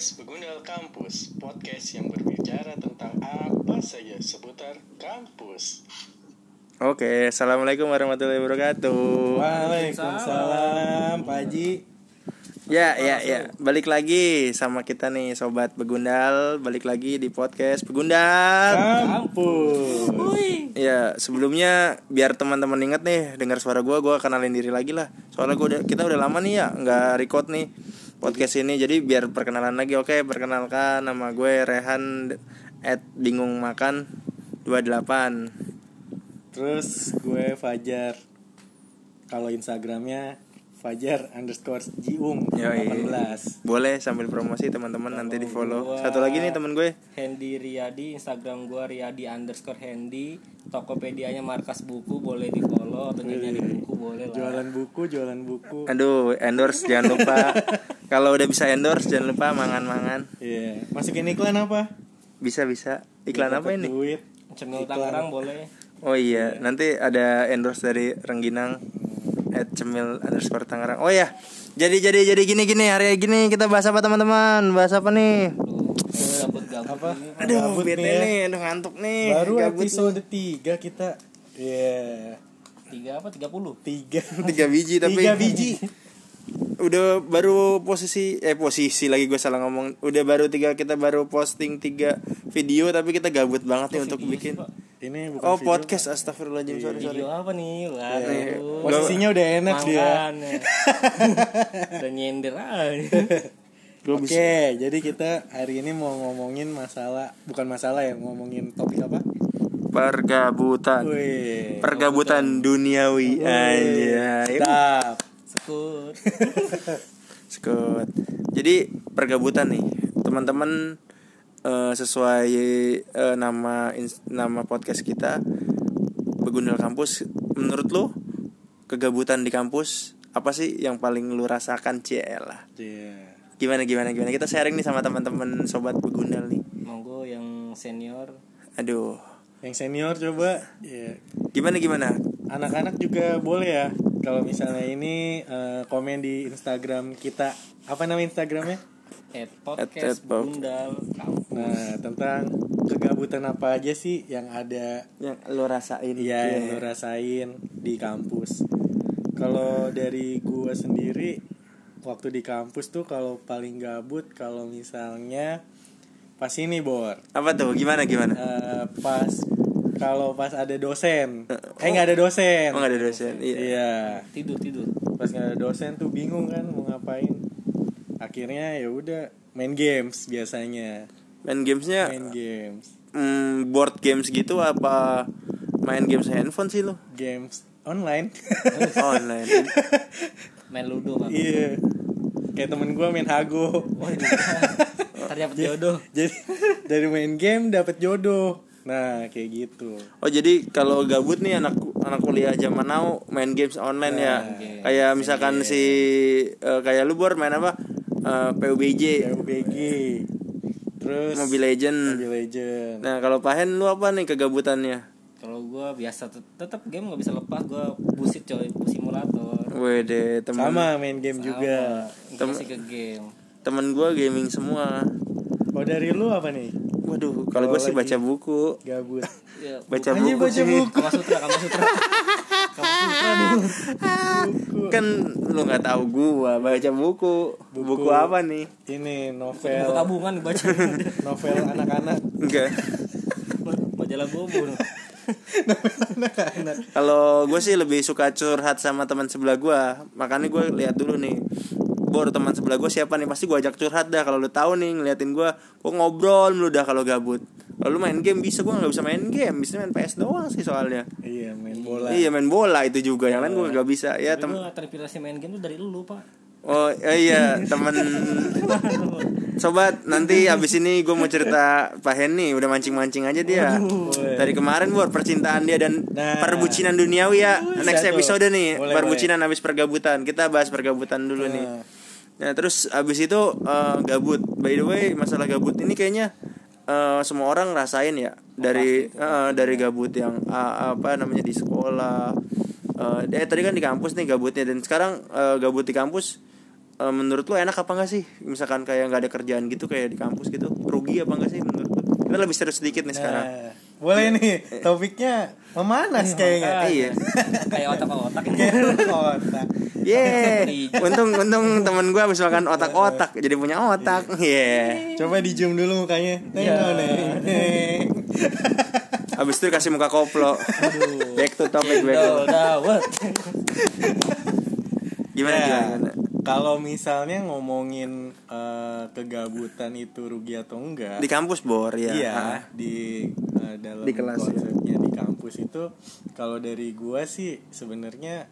podcast Begundal Kampus, podcast yang berbicara tentang apa saja seputar kampus. Oke, assalamualaikum warahmatullahi wabarakatuh. Waalaikumsalam, Pak Haji. Ya, ya, ya. Balik lagi sama kita nih, sobat Begundal. Balik lagi di podcast Begundal. Kampus. Ya, sebelumnya biar teman-teman inget nih, dengar suara gua, gua kenalin diri lagi lah. Soalnya gua udah, kita udah lama nih ya, nggak record nih podcast ini. Jadi biar perkenalan lagi. Oke, perkenalkan nama gue Rehan at bingung makan 28 Terus gue Fajar. Kalau Instagramnya Fajar underscore Jiung Yoi. 18. Boleh sambil promosi teman-teman nanti di follow. gua- Satu lagi nih teman gue. Hendy Riyadi Instagram gua Riyadi underscore Hendy Tokopedia-nya markas buku boleh di follow atau nyari buku boleh lah Jualan buku, jualan buku. Aduh, endorse jangan lupa. Kalau udah bisa endorse jangan lupa mangan-mangan. Iya. Masukin iklan apa? Bisa bisa. Iklan apa ini? Duit. Cemil. Tangerang boleh Oh iya, nanti ada endorse dari Rengginang at cemil underscore Tangerang. Oh ya, jadi jadi jadi gini gini hari gini kita bahas apa teman-teman? Bahas apa nih? Gabut gabut Apa? Aduh, Gabut bete nih ya. nih, aduh ngantuk nih. Baru Gabut episode 3 kita. Iya. tiga apa tiga puluh Tiga. tiga biji tapi Tiga biji. Udah baru posisi eh posisi lagi gue salah ngomong udah baru tiga kita baru posting tiga video tapi kita gabut banget nih untuk bikin Ini bukan oh video. podcast astagfirullahaladzim sorry sorry video apa nih Iya. waduh Posisinya udah enak dia. Makan, ya. udah nyender aja Oke, jadi kita hari ini mau ngomongin masalah bukan masalah ya, ngomongin topik apa? pergabutan Wih. pergabutan duniawi aja Dap. Sekut Sekut. Jadi pergabutan nih, teman-teman eh, sesuai eh, nama ins- nama podcast kita Begundal Kampus. Menurut lu kegabutan di kampus apa sih yang paling lu rasakan Ciela? Iya. Gimana gimana gimana? Kita sharing nih sama teman-teman sobat Begundal nih. monggo yang senior Aduh. Yang senior coba ya Gimana gimana? anak-anak juga boleh ya kalau misalnya ini eh, komen di Instagram kita. Apa nama Instagramnya? at At- podcast at pod- bundal kampus Nah, tentang kegabutan apa aja sih yang ada Yang lu rasain? Iya yang lo rasain di kampus. Kalau dari gua sendiri waktu di kampus tuh kalau paling gabut kalau misalnya pas ini bor Apa tuh? Gimana gimana? Eh, pas kalau pas ada dosen. Eh nggak ada dosen. Oh, nggak ada dosen. Iya. iya. Tidur tidur. Pas nggak ada dosen tuh bingung kan mau ngapain. Akhirnya ya udah main games biasanya. Main gamesnya main games. hmm, board games gitu apa main games handphone sih lo? Games online. Online. Main ludo pak iya. Kayak temen gua main hago. Ntar dapet jodoh. jadi dari main game dapat jodoh nah kayak gitu. Oh jadi kalau gabut nih anak anak kuliah zaman now main games online ya. Game. kayak misalkan si eh, kayak lu bor main apa? Eh, PUBG PUBG terus Mobile Legend. Mobile Legend. Nah kalau pahen lu apa nih kegabutannya? Kalau gua biasa tet- tetap game nggak bisa lepas gua busit coy simulator. Wede temen sama main game juga. Sama, masih ke game. temen gua gaming semua. Oh dari lu apa nih waduh kalau gua sih baca buku. Gabut. Ya, baca Anjir, buku baca sih. buku. Kama Sutra Kama Sutra. Kama Sutra dulu kan lu nggak tahu gua baca buku. buku Buku. apa nih? ini buku novel tabungan dibaca novel anak-anak. Enggak. Majalah bobo Kalau gue sih lebih suka curhat sama teman sebelah gue, makanya gue lihat dulu nih. Bor teman sebelah gue siapa nih? Pasti gue ajak curhat dah kalau lu tahu nih ngeliatin gue gue ngobrol mulu dah kalau gabut. Kalau lu main game bisa gue nggak bisa main game. Bisa main PS doang sih soalnya. Iya main bola. Iya main bola itu juga. Yang lain gue nggak bisa. Ya tapi tem gua terinspirasi main game tuh dari lu pak. Oh eh, iya temen. Sobat nanti abis ini gue mau cerita Pak Hen nih udah mancing mancing aja dia. Dari kemarin buat percintaan dia dan Nah. perbucinan duniawi ya. Next episode nih Boleh, perbucinan habis pergabutan. Kita bahas pergabutan dulu nih Nah. terus abis itu eh, gabut. By the way masalah gabut ini kayaknya eh, semua orang rasain ya dari eh, dari gabut yang ah, apa namanya di sekolah. Eh eh tadi kan di kampus nih gabutnya. Dan sekarang eh, gabut di kampus eh, menurut lu enak apa enggak sih? Misalkan kayak nggak ada kerjaan gitu kayak di kampus gitu rugi apa enggak sih menurut lu? Kita lebih serius sedikit nih sekarang. Nah, boleh nih topiknya memanas kayaknya. Iya. Kayak otak-otak Otak. Yeay, untung untung temen gue habis makan otak-otak jadi punya otak. Yeah. Coba di zoom dulu mukanya. Tengok nih. Habis itu kasih muka koplo. Back to topic back to. Wah. Gimana Ya, gimana? Kalau misalnya ngomongin eh, kegabutan itu rugi atau enggak? Di kampus bor ya. Iya, Ah. di eh, dalam Di kelas, ya. di kampus itu kalau dari gua sih sebenarnya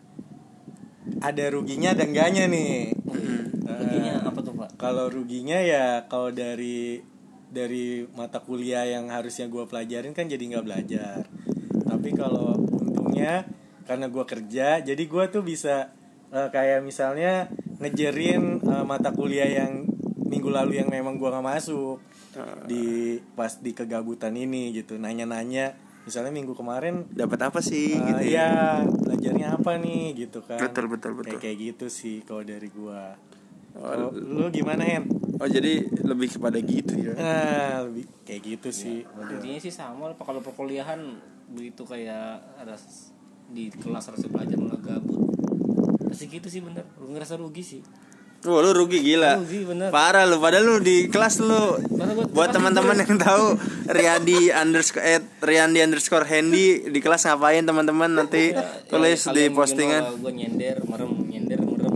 ada ruginya dan enggaknya nih. Eh, Ruginya apa tuh pak? kalau ruginya ya kalau dari dari mata kuliah yang harusnya gua pelajarin kan jadi nggak belajar. Tapi kalau untungnya karena gua kerja, jadi gua tuh bisa eh, kayak misalnya ngejerin eh, mata kuliah yang minggu lalu yang memang gua nggak masuk di pas di kegabutan ini gitu nanya-nanya misalnya minggu kemarin Dapat apa sih eh, gitu ya? iya belajarnya apa nih gitu kan Betul, betul, betul. kayak kayak gitu sih kalau dari gua Oh, Kalau lu gimana Hen? Oh jadi lebih kepada gitu ya. Nah, lebih kayak gitu sih. Intinya sih sama kalau perkuliahan begitu kayak ada di kelas harus belajar malah gabut. Pasti gitu sih bener. Lu ngerasa rugi sih. Wah lu rugi gila. Rugi, bener. Parah lu padahal lu di kelas lu. Buat teman-teman yang tahu Riyadi underscore eh, Riyandi underscore Handy di kelas ngapain teman-teman nanti tulis Ya, di postingan. Gue nyender, merem, nyender, merem.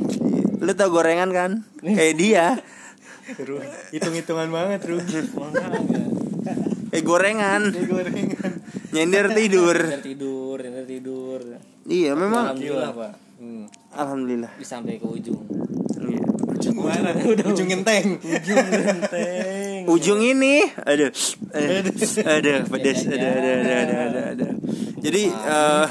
Lu tau gorengan kan? Kayak dia. Ru- Hitung-hitungan banget rugi. Makanya. Eh gorengan. Ini gorengan. Nyender tidur. Nyender tidur, nyender tidur. Iya memang. Alhamdulillah pak. Hmm. Alhamdulillah. Sampai ke ujung. Ujung mana? Ujung genteng. Ujung genteng. Ujung ini, aduh, aduh, aduh, pedes, aduh, aduh, aduh, aduh, aduh, aduh. Jadi, eh,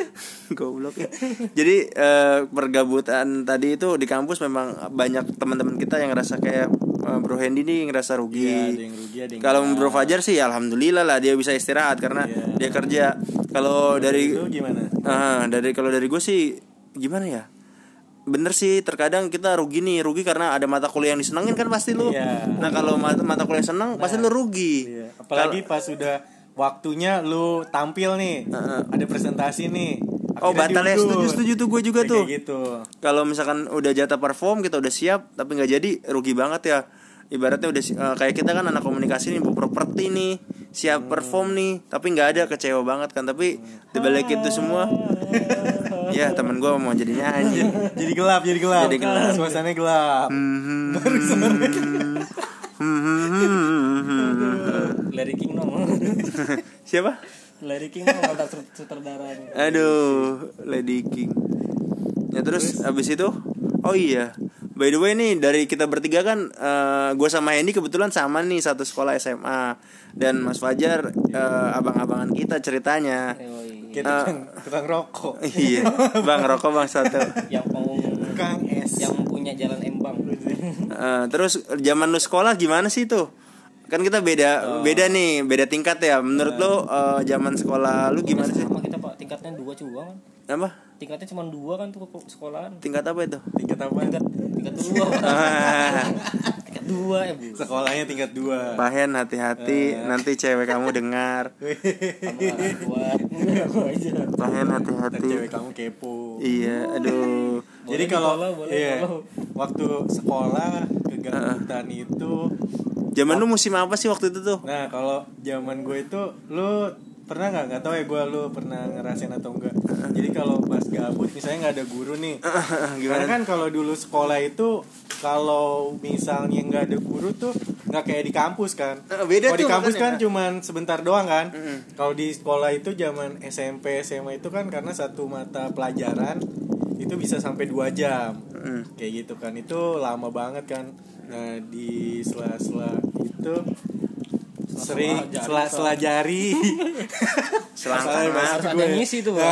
goblok ya. Jadi eh, pergabutan tadi itu di kampus memang banyak teman-teman kita yang ngerasa kayak eh, Bro Hendy nih ngerasa rugi. Ada yang rugi, ada yang Kalau. Bro Fajar sih, alhamdulillah lah dia bisa istirahat karena Iya. dia kerja. Kalau dari gimana? Ah, dari kalau dari gue sih gimana ya? Bener sih terkadang kita rugi nih rugi karena ada mata kuliah yang disenengin kan pasti lu. Iya. Nah kalau mata, mata kuliah seneng pasti lu rugi. Iya. Apalagi pas sudah waktunya lu tampil nih. Ada presentasi nih. Oh Akhirnya batal ya setuju setuju tuh gue juga Kayak tuh. gitu. Kalau misalkan udah jatah perform kita udah siap tapi nggak jadi rugi banget ya. Ibaratnya udah eh, kayak kita kan anak komunikasi nih bu properti nih siap perform nih tapi nggak ada kecewa banget kan tapi dibalik itu semua ya teman gue mau jadi nyanyi Jadi gelap, jadi gelap. Jadi gelap. Suasananya gelap. Hmm. Larry King dong. siapa Larry King dong mantan sut- sutradaranya. Aduh, Lady King. Ya terus, abis itu, oh iya, by the way nih dari kita bertiga kan, gue sama Hendy kebetulan sama nih satu sekolah SMA dan Mas Fajar eh, abang-abangan kita ceritanya. Yoi. Kayak tukang, tukang rokok. iya, bang rokok bang satu. Yang pengung Tukang es. yang punya jalan embang. Eh, terus zaman lu sekolah gimana sih tuh? Kan kita beda, beda nih, beda tingkat ya. Menurut lu eh, zaman sekolah lu gimana sih? Sama kita pak tingkatnya dua juga kan. Apa? Tingkatnya cuma dua kan tuh sekolahan. Tingkat apa itu? Tingkat apa? Tingkat tingkat dua. Dua ya bu. Sekolahnya tingkat dua. Pahen hati-hati, nanti cewek kamu dengar. Pahen Ntar hati-hati. cewek kamu kepo. Iya, aduh. Jadi kalau iya, waktu sekolah kegabutan itu Zaman lu musim apa sih waktu itu tuh? Nah kalau zaman gue itu Lu pernah nggak? Nggak tahu ya gue lu pernah ngerasain atau enggak jadi kalau pas gabut misalnya nggak ada guru nih. Karena Gimana? kan kalau dulu sekolah itu kalau misalnya nggak ada guru tuh nggak kayak di kampus kan. Beda kalau di kampus kan cuman sebentar doang kan. Kalau di sekolah itu zaman SMP SMA itu kan karena satu mata pelajaran itu bisa sampai dua jam. Mm. kayak gitu kan. Itu lama banget kan. Nah di sela-sela itu sering sela jari Selangkah Masalah mas. Harus ada gue. ngisi tuh.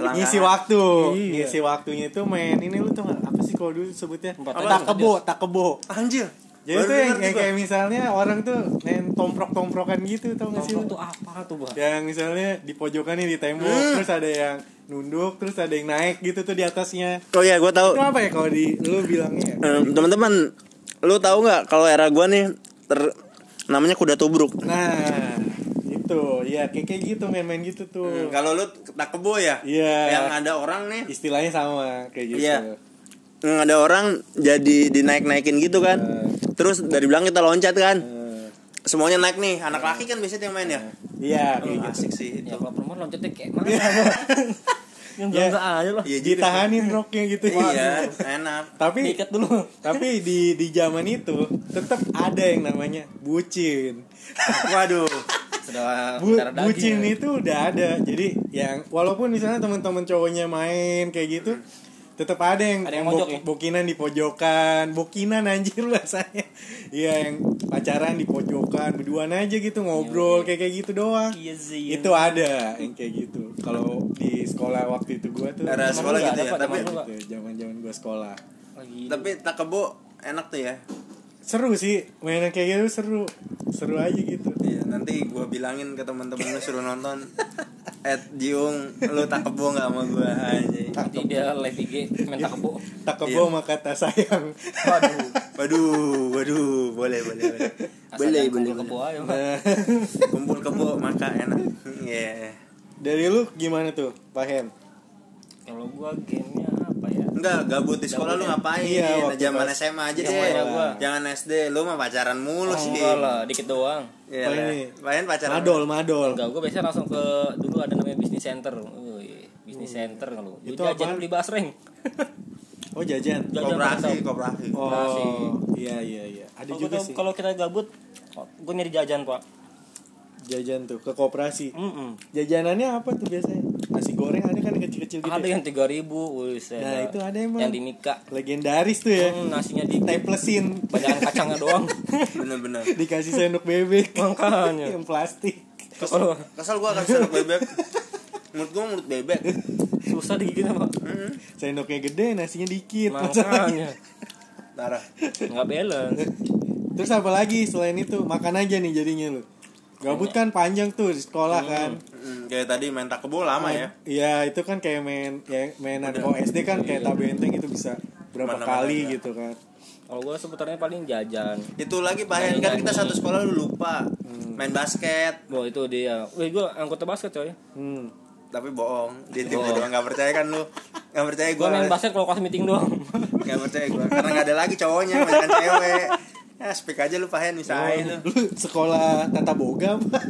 Nah, ngisi waktu Iya. ngisi waktunya itu main ini lu tuh apa sih kalau dulu sebutnya tak kebo tak kebo Anjir. Jadi Baru tuh yang, kayak misalnya orang tuh main tomprok-tomprokan gitu tau gak sih Tomprok tuh apa tuh bang Yang misalnya di pojokan nih di tembok Hmm. terus ada yang nunduk terus ada yang naik gitu tuh di atasnya. Oh iya, gue tahu. Itu apa ya kalau di lu bilangnya? Em, teman-teman, lu tahu nggak kalau era gua nih ter namanya kuda tubruk. Nah, itu ya kayak kayak gitu main-main gitu tuh. Hmm, kalau lu tak kebo ya, Iya. yang ada orang nih, Istilahnya sama kayak gitu. Iya. yang ada orang jadi dinaik-naikin gitu kan. Eh. Terus dari belakang kita loncat kan. Eh, Semuanya naik nih, anak laki kan biasanya yang main ya. Iya, Oh, kayak gitu. asik sih itu. ya kalau perempuan loncatnya kayak mana yang Ya. enggak aja loh juga. Ditahanin roknya gitu. Iya, enak. Tapi diikat dulu tapi di di zaman itu tetap ada yang namanya bucin. Waduh. sudah Bu, bucin ya. itu udah ada. Jadi yang walaupun misalnya teman-teman cowoknya main kayak gitu, tetap ada yang, Ada yang bok- mojok ya? bokinan di pojokan, bokinan anjir bahasanya. Iya yang pacaran di pojokan, berduaan aja gitu ngobrol kayak kayak gitu doang. iya sih Itu ada yang kayak gitu. Kalau di sekolah waktu itu gua tuh Era Zaman sekolah gitu ya, tapi zaman zaman-zaman gua sekolah. tapi tak kebo enak tuh ya. Seru sih, mainan kayak gitu seru. Seru aja gitu. Iya, nanti gua bilangin ke teman-teman lu suruh nonton. Ed Jiung, lu tak kebo nggak sama gua aja. nanti dia live IG main tak kebo Tak kebo sama kata sayang. waduh Waduh, waduh, boleh, boleh, boleh. Asal Boleh, kumpul kebo. Nah, Kumpul kebo maka enak. Iya. dari lu gimana tuh, Pak Hen? kalau gua gamenya ya Enggak, gabut di sekolah lu ngapain? Iya, waktu Zaman pas- SMA aja deh. Zamannya gua. Jangan SD, lu mah pacaran mulu Oh, sih. enggak lah dikit doang Iya? Main pacaran. Madol, madol. enggak gua biasanya langsung ke dulu ada namanya bisnis center Wih, bisnis center kalau Itu jajan beli basreng Oh, jajan. Jajan Koperasi, koperasi. Oh, iya iya iya. Ada juga kita- sih. kalau kita gabut gue nyari jajan pak Jajan tuh ke koperasi. Mm-mm. Jajanannya apa tuh biasanya? Nasi goreng ada kan yang kecil-kecil gitu. ada ya? yang tiga ribu Nah, itu ada emang. yang di Mika Legendaris tuh ya. Hmm, nasinya di Templesin. banyak kacangnya doang Bener-bener. Dikasih sendok bebek. Makanya. yang plastik. kalau Kesel gua kan sendok bebek. Mulut gua mulut bebek. susah digigit pak Hmm, Sendoknya gede, nasinya dikit. makanya Parah. nggak balance Terus apa lagi selain itu? Makan aja nih jadinya lu. Gabut kan panjang tuh di sekolah kan. Hmm, kayak tadi main tak kebo lama ya. Iya, itu kan kayak main ya mainan kalau SD kan kayak tabenteng itu bisa berapa Mana-mana kali ya. gitu kan. kalau gue sebenarnya paling jajan Itu lagi Hen, kan kita satu sekolah lu lupa. Hmm. Main basket. Wah itu dia Wih gue anggota basket coy Hmm. Tapi bohong. Dia tim doang nggak percaya kan lu. Nggak percaya Gue gua. main basket kalau kelas meeting doang Nggak percaya gua. Karena nggak ada lagi cowoknya, banyak cewek. Ya, speak aja lu Pak Hen, misalnya lu. Lu sekolah tata boga apa?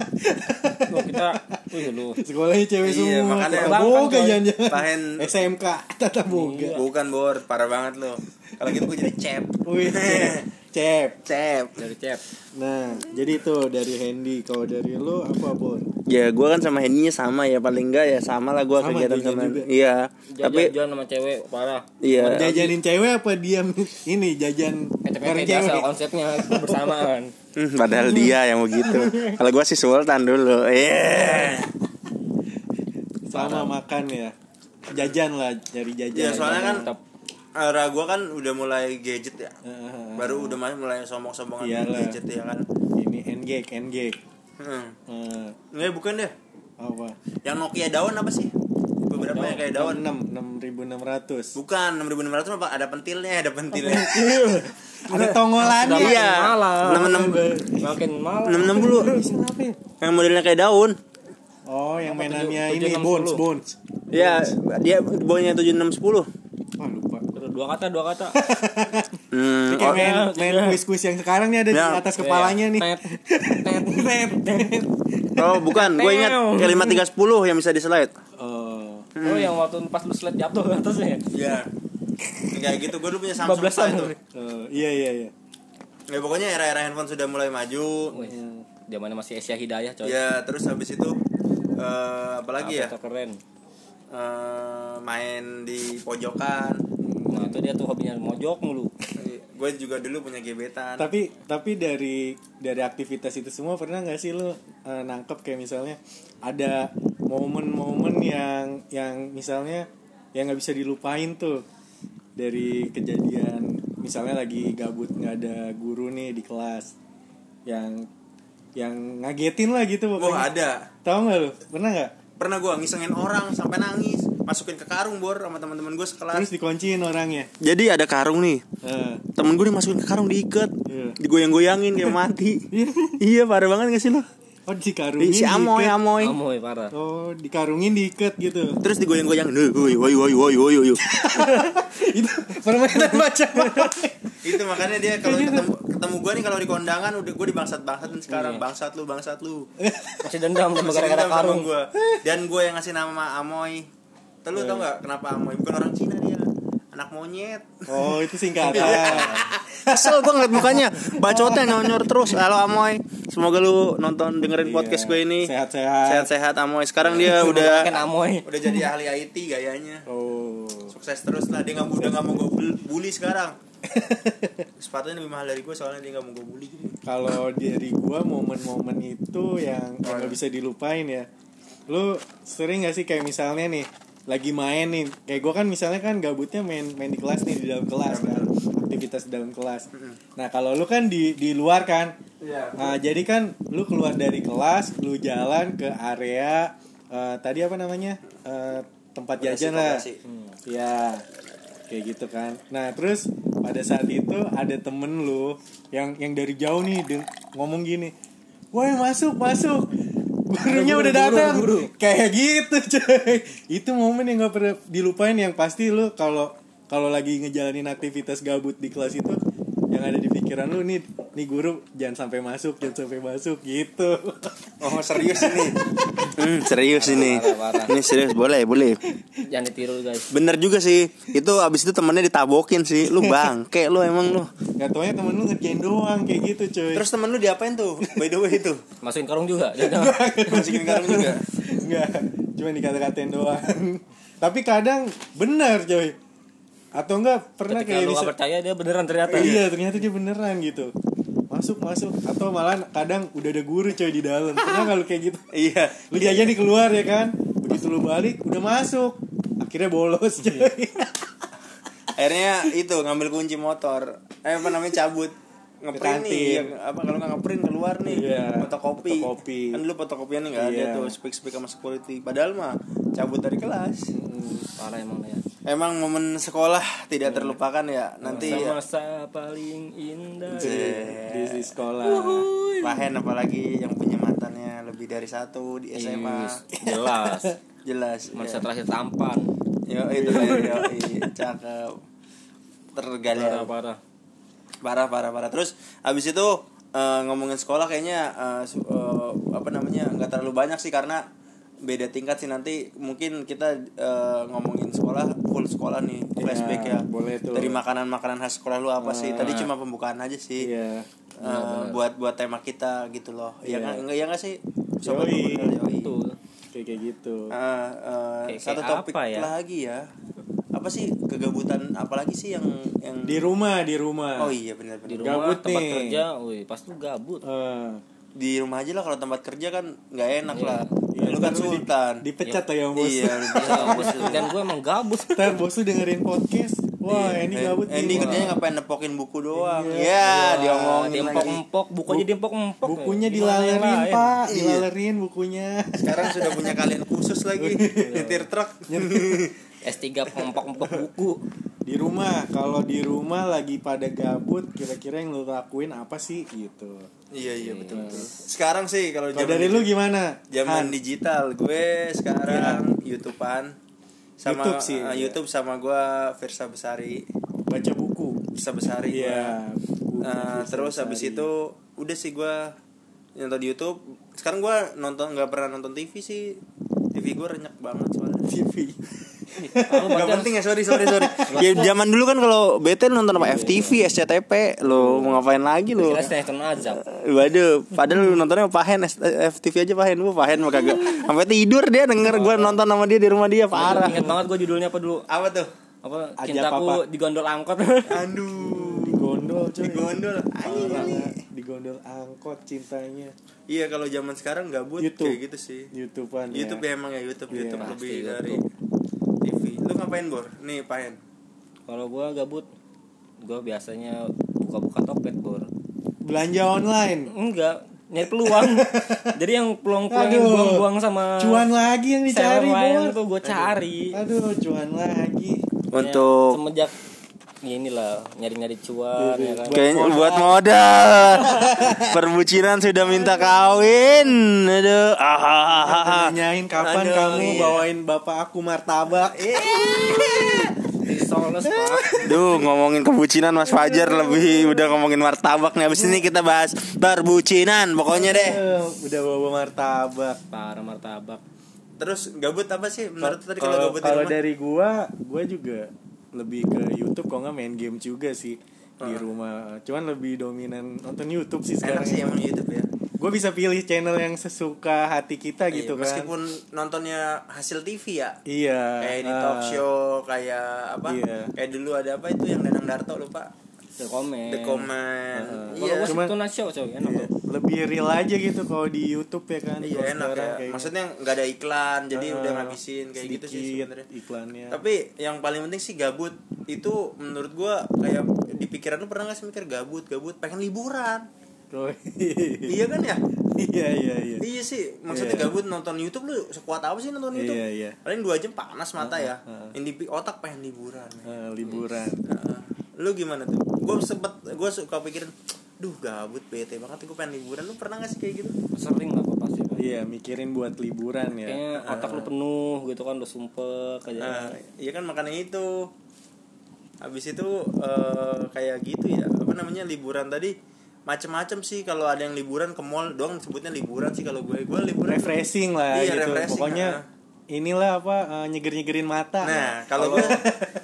Wah kita Wih lu Sekolahnya cewek Iya, semua. makanya tata boga coy. jangan-jangan. Pak Hen SMK tata boga. bukan bor, parah banget lu. Kalau gitu gua jadi cep. Wih, cep. cep. Cep. dari cep Nah, jadi itu dari Hendy. Kalau dari lu apa, Bon? Ya gua kan sama Hendinya sama ya paling enggak ya sama lah gua Sama, kegiatan sama juga. Iya. Jajan Tapi jajan sama cewek parah iya. Jajanin cewek apa dia ini jajan bareng biasa cewek? konsepnya bersamaan Hmm, padahal dia yang begitu. Kalau gua si Sultan dulu. Iya. Sama makan ya. Jajan lah, cari jajan. Iya, soalnya kan Mantap. era gua kan udah mulai gadget ya. Heeh. Baru udah mulai sombong-sombongan gadget ya kan. ini engage, engage. Hmm. Eh, Nggak, bukan deh. apa? Yang Nokia daun apa sih? Beberapa yang kayak daun. 6 6600. Bukan 6600 apa ada pentilnya, ada pentilnya. Ada tongolannya. Iya. makin malam 66 makin malam 660. Yang modelnya kayak daun. Oh, yang mainannya tujuh- ini tujuh enam Bones, sepuluh? Bones. Iya, dia bawahnya 7610. Wah, lupa. Dua kata dua kata Hmm, oh, main, iya, main iya. kuis-kuis yang sekarang nih ada Ya. di atas kepalanya nih. Tet, tet. oh, bukan, gue ingat yang 5310 yang bisa di slide. Oh. oh yang waktu pas lu slide jatuh ke atasnya Iya. Kayak gitu, gue dulu punya Samsung itu. Oh, iya iya iya. Ya pokoknya era-era handphone sudah mulai maju. Zamannya masih Asia Hidayah coy Ya, terus habis itu eh apalagi ya? Keren Eh, main di pojokan. Nah itu dia tuh hobinya mojok mulu. Gue juga dulu punya gebetan. Tapi tapi dari dari aktivitas itu semua pernah nggak sih lu eh, nangkep kayak misalnya ada momen-momen yang yang misalnya yang nggak bisa dilupain tuh dari kejadian. Misalnya lagi gabut nggak ada guru nih di kelas yang yang ngagetin lah gitu pokoknya. ada. tahu nggak lu? Pernah nggak? Pernah gue ngisengin orang sampai nangis, masukin ke karung bor sama teman-teman gue sekelas. terus dikunciin orangnya Jadi ada karung nih, Eh, temen gue dimasukin ke karung diikat, Iya. digoyang-goyangin kayak mati. iya parah banget gak sih lo? oh dikarungin Si Amoy, diikat. Amoy. Amoy parah. oh dikarungin diikat gitu Terus digoyang-goyang, "Nih, woi woi woi woi woi woi." itu permainan macam Itu makanya dia kalau ketemu ketemu gue nih kalau di kondangan udah gue di bangsat bangsatin sekarang Iya. bangsat lu bangsat lu. Masih dendam sama gara-gara karung. gua. Dan gue yang ngasih nama Amoy. Tuh lu tau gak kenapa Amoy? Bukan orang Cina dia. Anak monyet. oh itu singkatan. Kesel gue ngeliat mukanya. Bacotnya nyonyor terus. Halo Amoy Semoga lu nonton dengerin Iya. podcast gue ini. Sehat-sehat. Sehat-sehat Amoy Sekarang dia udah Amoy. Udah jadi ahli IT gayanya. Oh. Sukses terus lah. Dia gak, udah gak mau gue bully sekarang. Sepatunya lebih mahal dari gue Soalnya dia gak mau gue bully kalau dari gua momen-momen itu yang yang nggak bisa dilupain ya. Lu sering gak sih kayak misalnya nih lagi main nih. Kayak gua kan misalnya kan gabutnya main main di kelas nih di dalam kelas kan. aktivitas di dalam kelas. Nah kalau lu kan di di luar kan. Iya. nah jadi kan lu keluar dari kelas lu jalan ke area eh, tadi apa namanya? Eh, tempat jajan lah. ya kayak gitu kan. Nah terus pada saat itu ada temen lu yang yang dari jauh nih ngomong gini woi masuk masuk gurunya Guru, udah datang kayak gitu coy. Itu momen yang gak pernah dilupain. Yang pasti lu kalau kalau lagi ngejalanin aktivitas gabut di kelas itu yang ada di pikiran lu nih nih guru jangan sampai masuk jangan sampai masuk gitu Oh serius ini hmm, Serius ini parah, parah. Ini serius boleh boleh Jangan ditiru guys. Bener juga sih Itu abis itu temennya ditabokin sih Lu bangke lu emang lu nggak taunya temen lu ngerjain doang kayak gitu coy Terus temen lu diapain tuh By the way itu Masukin karung juga. Jangan. Masukin karung juga Enggak, cuma dikata-katain doang. Tapi kadang benar, coy. Atau enggak pernah Ketika kayak lu gak percaya dia beneran ternyata. Iya, ternyata dia beneran gitu. Masuk, masuk. Atau malah kadang udah ada guru coy di dalam. Pernah kalau kayak gitu? Iya Lu jajan di keluar ya kan? Begitu lu balik udah masuk. Akhirnya bolos coy. akhirnya itu ngambil kunci motor eh apa namanya cabut ngeprint nih ya, apa kalau nggak ngeprint keluar nih Iya, fotokopi fotokopi. kan dulu fotokopian nggak ada Iya. tuh speak speak sama security padahal mah cabut dari kelas Parah emang ya. Emang momen sekolah tidak terlupakan ya nanti Masa-masa paling indah. di di sekolah. Pahen apalagi yang punya mantannya lebih dari satu di SMA Is, jelas. jelas Masa ya. terakhir tampan. yo itu lah yo cakep tergali Parah parah. parah parah parah terus abis itu eh, ngomongin sekolah kayaknya su- eh, apa namanya nggak terlalu banyak sih karena beda tingkat sih nanti mungkin kita eh, ngomongin sekolah full sekolah nih flashback ya boleh tuh. dari makanan makanan khas sekolah lu apa sih tadi cuma pembukaan aja sih Iya. Eh, buat buat tema kita gitu loh ya Iya. nggak enggak ya nggak sih Sobat Yoi. Pemudal, yoi. Betul. Kayak kayak gitu. Eh, eh, Kayak- satu kayak topik apa ya? lagi ya apa sih kegabutan apalagi sih yang yang Di rumah, di rumah. oh iya benar Di benar rumah Gabut tempat nih. kerja, wih, pasti lu gabut. Eh, di rumah aja lah kalau tempat kerja kan nggak enak Iya. lah Iya, lu kan di- sultan dipecat ya yang bos. iya Ya, bos, dan gue emang gabut. Ntar bos lu dengerin podcast. Wah, ini gabut nih. Andy Wah. kerjanya ngapain nepokin buku doang Iya. ya diomongin diempok lagi empok buku aja diempok empok Bukunya ya. Gimana yang dilalerin? Pak. Iya. Dilalerin bukunya. sekarang sudah punya kalian khusus lagi nyetir truk S3 empok empok buku Di rumah, kalau di rumah lagi pada gabut, kira-kira yang lu lakuin apa sih gitu. iya iya betul betul sekarang sih kalau zaman dari lu gimana? zaman Han? digital gue sekarang YouTubean sama YouTube sih, iya. YouTube sama gue Versa Besari baca buku. Versa Besari gua. Iya. buku Versa terus habis itu udah sih gue nonton di YouTube. Sekarang gue nonton nggak pernah nonton TV sih. TV gue renyak banget soalnya. TV. Gak penting ya sorry sorry sorry. ya zaman dulu kan kalau bete nonton apa FTV, SCTP, lo mau ngapain lagi lo? kira azab Waduh, padahal lu nontonnya Pahen FTV aja Pahen, lu Pahen mah kagak. Sampai tidur dia denger gue nonton sama dia di rumah dia parah. Ingat banget gue judulnya apa dulu Apa tuh? apa Aja cintaku Papa. di gondol angkot Aduh, Di gondol coy. di gondol. Anjing, Parah. anjing. Di gondol angkot cintanya. Iya kalau zaman sekarang gabut YouTube. kayak gitu sih. YouTubean YouTube ya. ya emang ya YouTube Iya, YouTube lebih YouTube. dari TV. Lu ngapain bor? Nih Pahen. kalau gue gabut. Gue biasanya buka-buka Tokped bor. Belanja online? Enggak. Nyari peluang. Jadi yang peluang-peluang yang buang-buang sama cuan lagi yang dicari bor. tuh gue cari. Aduh cuan lagi. Untuk Ya, semenjak ini lah nyari-nyari cuan ya kan Kayaknya buat modal. Perbucinan sudah minta kawin. Aduh. Ah, ah, nanyain kapan Aduh, kamu iya. bawain bapak aku martabak Soles Duh, ngomongin kebucinan Mas Fajar lebih udah ngomongin martabak nih. Abis ini kita bahas perbucinan pokoknya deh. Eh, udah bawa martabak parah martabak Terus gabut apa sih menurut tadi kalau gabut kalau dari gua gua juga lebih ke YouTube kok nggak main game juga sih di Ah. rumah cuman lebih dominan nonton YouTube sih Enak sekarang sih emang YouTube ya. gue bisa pilih channel yang sesuka hati kita gitu Iya, kan Meskipun nontonnya hasil TV ya. iya Kayak di ah, talk show, kayak apa? Iya. Kayak dulu ada apa itu yang Danang Darto lupa. The Comment The Comment. Kalau Iya. Show coy enak iya, tuh lebih real aja gitu kalau di YouTube ya kan Iya enak ya. Maksudnya nggak ada iklan, jadi Ah, udah ngabisin kayak gitu sih sebenarnya. iklannya Tapi yang paling penting sih gabut itu menurut gua kayak di pikiran lu pernah gak sih mikir gabut gabut pengen liburan Oh, iya kan ya iya iya iya iya sih maksudnya Iya. gabut nonton YouTube lu sekuat apa sih nonton YouTube Iya, iya. paling dua jam panas mata ya ah. yang di otak pengen liburan Eh, liburan Heeh. lu gimana tuh gue sempet gue suka pikirin duh gabut bete banget. Gue pengen liburan. Lu pernah gak sih kayak gitu? Sering lah gue pasti Pak. iya mikirin buat liburan ya. Kayaknya otak lu penuh gitu kan udah sumpek aja. Nah, iya kan makanya itu. Habis itu eh, kayak gitu ya. Apa namanya liburan tadi macem-macem sih. Kalau ada yang liburan ke mall doang sebutnya liburan sih kalau gue. Gue liburan refreshing lah Iya, gitu. refreshing, pokoknya ah. inilah apa eh, nyeger-nyegerin mata. Nah kalau gue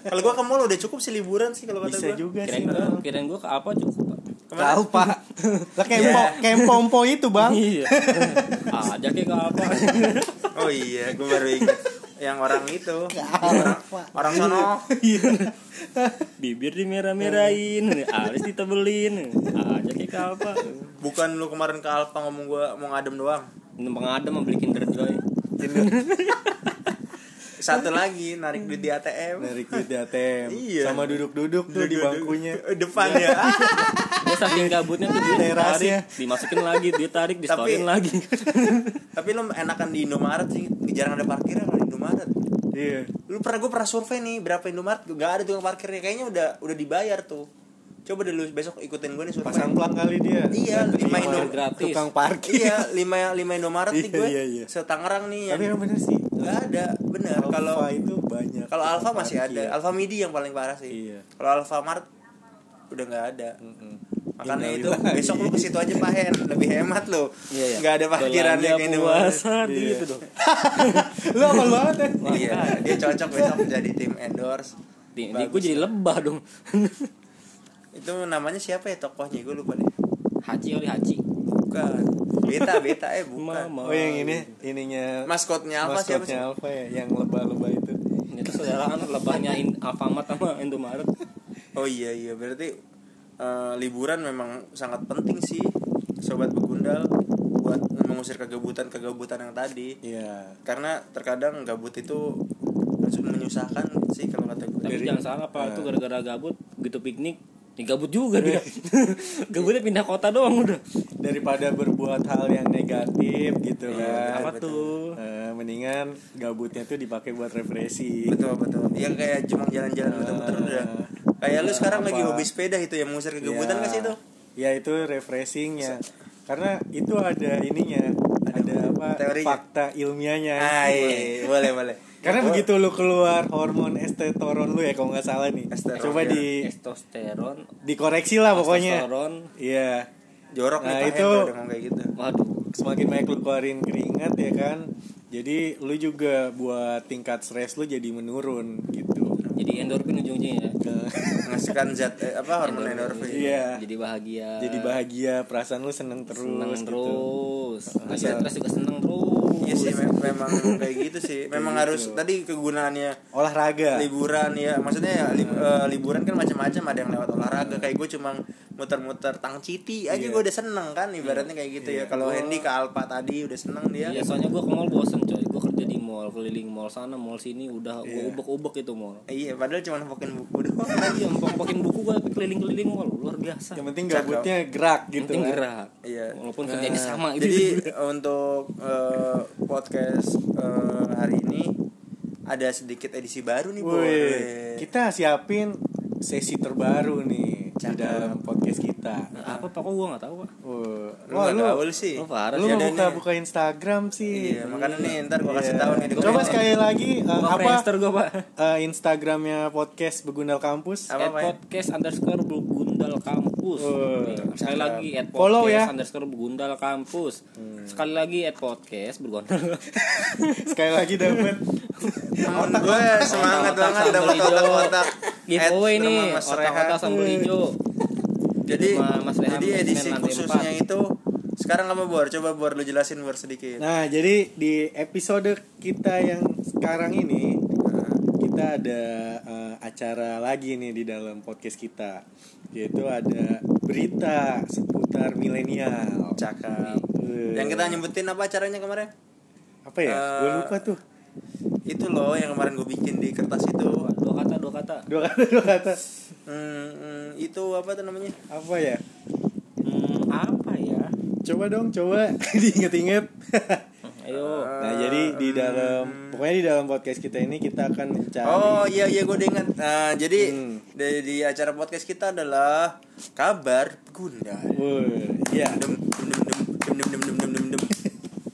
kalau gue ke mall udah cukup sih liburan sih kalau kata bisa gue juga kirain sih gue kirain gue ke apa cukup? Tahu pak. Lah kempo Iya. kempompo itu bang. Iya. Aja kayak ke apa. Oh iya gue baru ingat yang orang itu. Orang, orang sono. Bibir dimerah-merahin. Alis ditebelin. Aja kayak ke apa. Bukan lu kemarin ke Alfa ngomong gue mau ngadem doang? Numpang ada mau beli kinder joy satu lagi narik duit di ATM dari duit di ATM Iya. sama duduk-duduk tuh di bangkunya. Eh, depan ya. Dia saking gabutnya tuh Terasnya. ditarik dimasukin lagi dia tarik distorin lagi. Tapi lu enakan di Indomaret sih jarang ada parkirnya kalau di Indomaret. Iya. Lu pernah gue pernah survei nih berapa Indomaret nggak ada tukang parkirnya kayaknya udah udah dibayar tuh. Coba deh lu besok ikutin gue nih survei. Pasang pelang kali dia. Iya, lima terima Indo- gratis. tukang parkir. Iya lima lima Indomaret nih Iya, gue iya, iya. setangerang nih tapi yang yang bener sih nggak ada bener. Kalau itu banyak kalau Alfa masih ada. Alfa Midi yang paling parah sih. Iya. kalau Alfa Mart udah nggak ada. Mm-mm. makanya itu Innalillahi. besok lu ke situ aja Pak Hen. Lebih hemat lo Iya, iya. nggak ada parkiran yang Indomaret puasa Iya. gitu dong. Lu apal banget ya? Iya. Dia cocok besok jadi tim endorse. Di, di gue jadi lebah dong. Itu namanya siapa ya tokohnya? Gue lupa deh. Haji kali Haji. Bukan beta beta eh bukan. Mama. oh yang ini ininya. Maskotnya apa siapa sih? Maskotnya Alfa ya yang lebah-lebah itu. Itu saudara anak lebahnya in, Alfamart sama Indomaret. Oh iya iya. Berarti eh, liburan memang sangat penting sih sobat begundal buat mengusir kegabutan kegabutan yang tadi. Iya. Karena terkadang gabut itu langsung menyusahkan sih kalau kata gue. Tapi Dari- jangan salah pak. Itu Nah. gara-gara gabut gitu piknik ya gabut juga dia. Gabutnya pindah kota doang udah. Daripada berbuat hal yang negatif gitu Iya, kan. apa betul. tuh? Eh, mendingan gabutnya tuh dipakai buat refreshing. Betul betul. Yang kayak cuma jalan-jalan muter-muter udah. kayak lu sekarang lagi Apa? hobi sepeda itu yang mengusir kegabutan Ya. nggak sih itu? Ya itu refreshingnya. Karena itu ada ininya ada apa? Teorinya. fakta ilmiahnya. Ah iya boleh boleh. Karena Gua- begitu lu keluar hormon esteteron lu ya kalau nggak salah nih. Esteron, coba ya. di testosteron. dikoreksi lah pokoknya. Testosteron. Iya. Jorok nih Nah, Pak Hen itu- kayak gitu. Waduh. semakin banyak lu keluarin keringat ya kan jadi lu juga buat tingkat stres lu jadi menurun gitu jadi endorfin ujung-ujungnya ya menghasilkan zat eh, apa hormon endorfin Iya. jadi bahagia jadi bahagia perasaan lu seneng terus seneng gitu. terus nggak Asal- stres juga seneng terus Iya sih me- memang kayak gitu sih. Memang Kayak harus gitu. tadi kegunaannya olahraga liburan ya. Maksudnya ya li- eh, liburan kan macam-macam ada yang lewat olahraga kayak gue cuma muter-muter tang citi aja Iya. gue udah seneng kan ibaratnya kayak gitu ya. Iya. Kalau Hendy ke Alpa tadi udah seneng dia. Iya, soalnya gue ke mall bosen coy. Gue kerja di mall keliling mall sana mall sini udah gue Iya. ubek-ubek itu mall Iya, padahal cuma nempokin buku doang. iya empok-empokin buku gue keliling-keliling mall luar biasa yang penting gabutnya gerak Yang gitu penting kan. gerak Iya. walaupun kerjanya Nah, sama gitu Jadi untuk eh, podcast eh, hari ini ada sedikit edisi baru nih, Boy. Kita siapin sesi terbaru nih di Cakep. dalam podcast kita. apa pak kok gue nggak tahu pak Wah, Lu wah, nggak lu, gaul sih. lu parah lu buka nih. buka Instagram sih. Iya, makanya nih ntar gua kasih Iya. tahu nih di Coba sekali lagi uh, Gua apa gue pak uh, Instagramnya podcast Begundal Kampus. Apa, ya? podcast underscore begundal kampus. Oh, Nih, sekali lagi at podcast Follow ya. underscore begundal kampus. Sekali lagi at podcast begundal sekali lagi dapat Temen gue semangat banget dapat otak-otak. giveaway nih otak-otak sambal hijau. Jadi Mas Rehan, jadi edisi khususnya itu sekarang apa Bor? Coba Bor lu jelasin Bor sedikit. Nah, jadi di episode kita yang sekarang ini kita ada uh, acara lagi nih di dalam podcast kita. Yaitu ada berita seputar milenial. Cakep. Eh, Yang kita nyebutin apa acaranya kemarin? apa ya? Eh, Gue lupa tuh. Itu loh yang kemarin gue bikin di kertas itu. dua kata dua kata Dua kata dua kata. Hmm, hmm, itu apa tuh namanya? Apa ya? hmm, apa ya Coba dong, coba diinget-inget. ayo nah, jadi di dalam pokoknya di dalam podcast kita ini kita akan mencari Oh iya iya gue ingat. Nah, jadi Hmm. di, di acara podcast kita adalah kabar Gunda. Woi, iya. Dem, dem, dem, dem, dem, dem, dem, dem, dem, dem.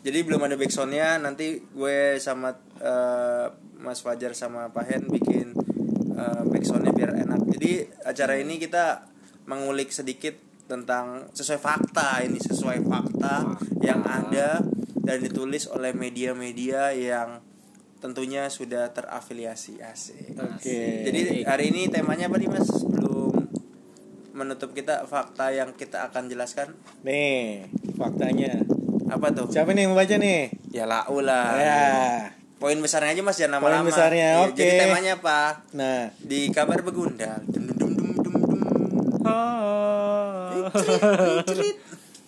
Jadi belum ada backsoundnya nanti gue sama eh, Mas Fajar sama Pak Hen bikin eh, backsoundnya biar enak. Jadi acara ini kita mengulik sedikit tentang sesuai fakta ini sesuai fakta yang ada dan ditulis oleh media-media yang tentunya sudah terafiliasi asik. Oke. Jadi hari ini temanya apa nih Mas? Belum menutup kita fakta yang kita akan jelaskan. Nih, faktanya. Apa tuh? Siapa nih yang membaca nih? Ya lau lah. Ya. Poin besarnya aja Mas jangan lama-lama. Poin besarnya, Iya, oke. Jadi temanya apa? Nah, Di kabar begundal. Dum dum dum dum dum dum.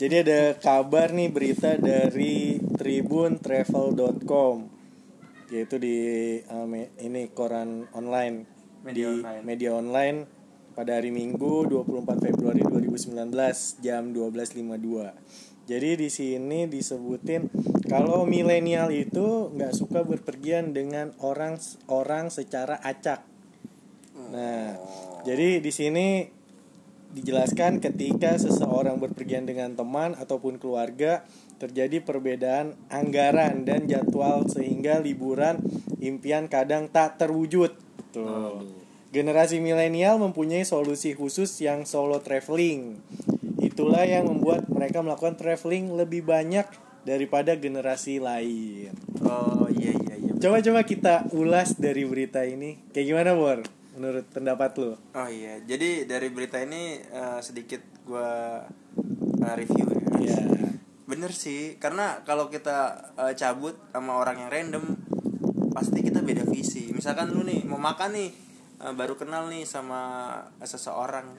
Jadi ada kabar nih berita dari tribuntravel.com yaitu di uh, me- ini koran online Media di online. media online pada hari Minggu 24 Februari 2019 jam 12.52. Jadi di sini disebutin kalau milenial itu nggak suka berpergian dengan orang orang secara acak. Nah, jadi di sini dijelaskan ketika seseorang berpergian dengan teman ataupun keluarga terjadi perbedaan anggaran dan jadwal sehingga liburan impian kadang tak terwujud. Tuh. Generasi milenial mempunyai solusi khusus yang solo traveling. Itulah yang membuat mereka melakukan traveling lebih banyak daripada generasi lain. Oh iya iya iya. Coba-coba kita ulas dari berita ini. Kayak gimana, Bor? Menurut pendapat lu? Oh iya. Jadi dari berita ini eh, sedikit gua eh, review ya. Iya. Bener sih, karena kalau kita eh, cabut sama orang yang random, pasti kita beda visi. Misalkan lu nih mau makan nih, eh, baru kenal nih sama seseorang.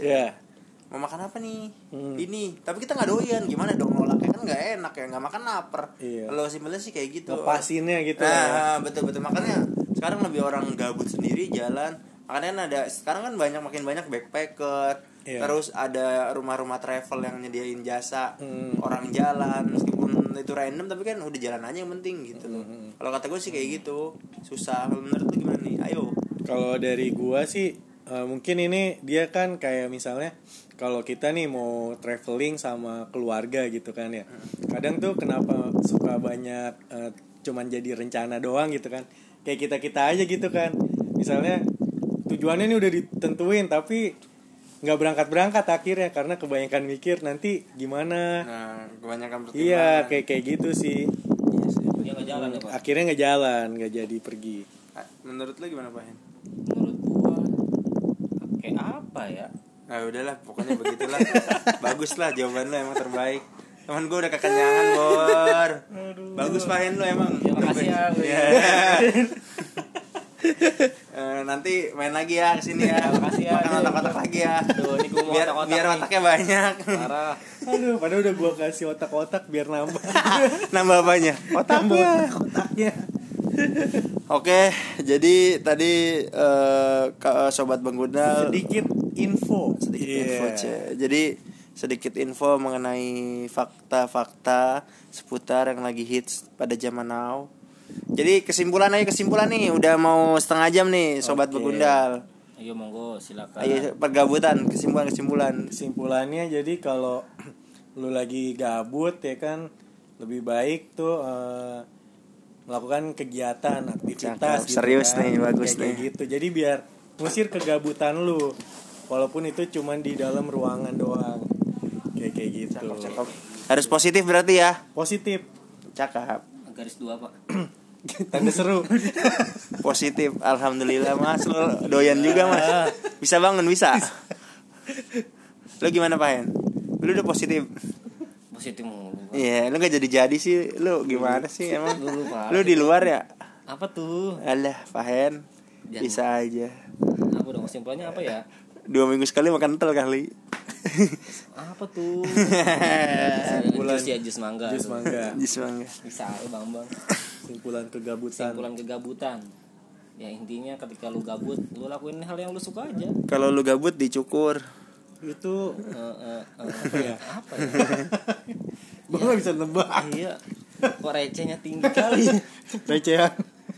Iya. Mau makan apa nih? Hmm. Ini, tapi kita nggak doyan, gimana dong nolaknya kan nggak enak ya, nggak makan lapar. Iya. Kalau simpelnya sih kayak gitu. Ngepasinnya gitu lah ya. Nah, betul betul makanya sekarang lebih orang gabut sendiri jalan. Makanya kan ada sekarang kan banyak makin banyak backpacker. Iya. Terus ada rumah-rumah travel yang nyediain jasa Hmm. orang jalan meskipun itu random tapi kan udah jalan aja yang penting gitu loh. Hmm. Kalau kata gue sih kayak gitu. Susah. Menurut lu gimana nih? Ayo. Kalau dari gua sih eh, mungkin ini dia kan kayak misalnya kalau kita nih mau traveling sama keluarga gitu kan ya. Kadang tuh kenapa suka banyak eh, cuman jadi rencana doang gitu kan. Kayak kita-kita aja gitu kan. Misalnya tujuannya ini udah ditentuin tapi nggak berangkat-berangkat akhirnya karena kebanyakan mikir nanti gimana. Nah, kebanyakan pertimbangan. Iya, kayak kayak gitu sih. Iya sih. dia nggak jalan ya pak Akhirnya nggak jalan, nggak jadi pergi. Menurut lu gimana, Pak Hen? Kayak apa ya Nah udahlah pokoknya begitulah Bagus lah jawaban lu emang terbaik Temen gue udah kekenyangan Bor Bagus Hen lu emang Ya, makasih ya. Eh, nanti main lagi ya ke sini ya. Makasih ya. Makan otak-otak lagi ya. Aduh, ini gua mau biar otak-otak biar nih. otaknya banyak. Parah. Aduh, padahal udah gua kasih otak-otak biar nambah. Nambah apanya? Otaknya. Otaknya. Oke, jadi tadi eh, ke- sobat Benggundal Sedikit info. sedikit Iya. info Ce. Jadi sedikit info mengenai fakta-fakta seputar yang lagi hits pada zaman now. Jadi kesimpulan aja kesimpulan nih, udah mau setengah jam nih sobat Oke. Begundal. Ayo monggo silakan. Ayo pergabutan kesimpulan kesimpulan. Kesimpulannya jadi kalau lu lagi gabut ya kan lebih baik tuh eh, melakukan kegiatan aktivitas Cakep. Serius nih, bagus Kayak- kayak nih. gitu jadi biar ngusir kegabutan lu walaupun itu cuman di dalam ruangan doang kayak kayak gitu Harus positif berarti ya. positif Cakep. Garis dua pak. tanda seru Positif. Alhamdulillah Mas lo doyan juga Mas. Bisa bangun bisa. Lo gimana Pak Hen? Lu udah positif. Positif mulu. Iya, lu gak jadi-jadi sih. Lu gimana sih emang? Lu lupa. Lu di luar ya? Apa tuh? Alah, Pak Hen. Jangan. Bisa aja. Apa dong kesimpulannya apa ya? Dua minggu sekali makan tel kali. Apa tuh? Kesimpulan. Jus ya jus mangga. jus mangga Jus mangga. Bisa ya bang bang. simpulan kegabutan Kesimpulan kegabutan. Ya intinya ketika lu gabut, lu lakuin hal yang lu suka aja. Kalau lu gabut dicukur. Itu Eh, eh, eh, ya? apa ya? gua nggak bisa nebak Iya. Kok recehnya tinggi kali. recehan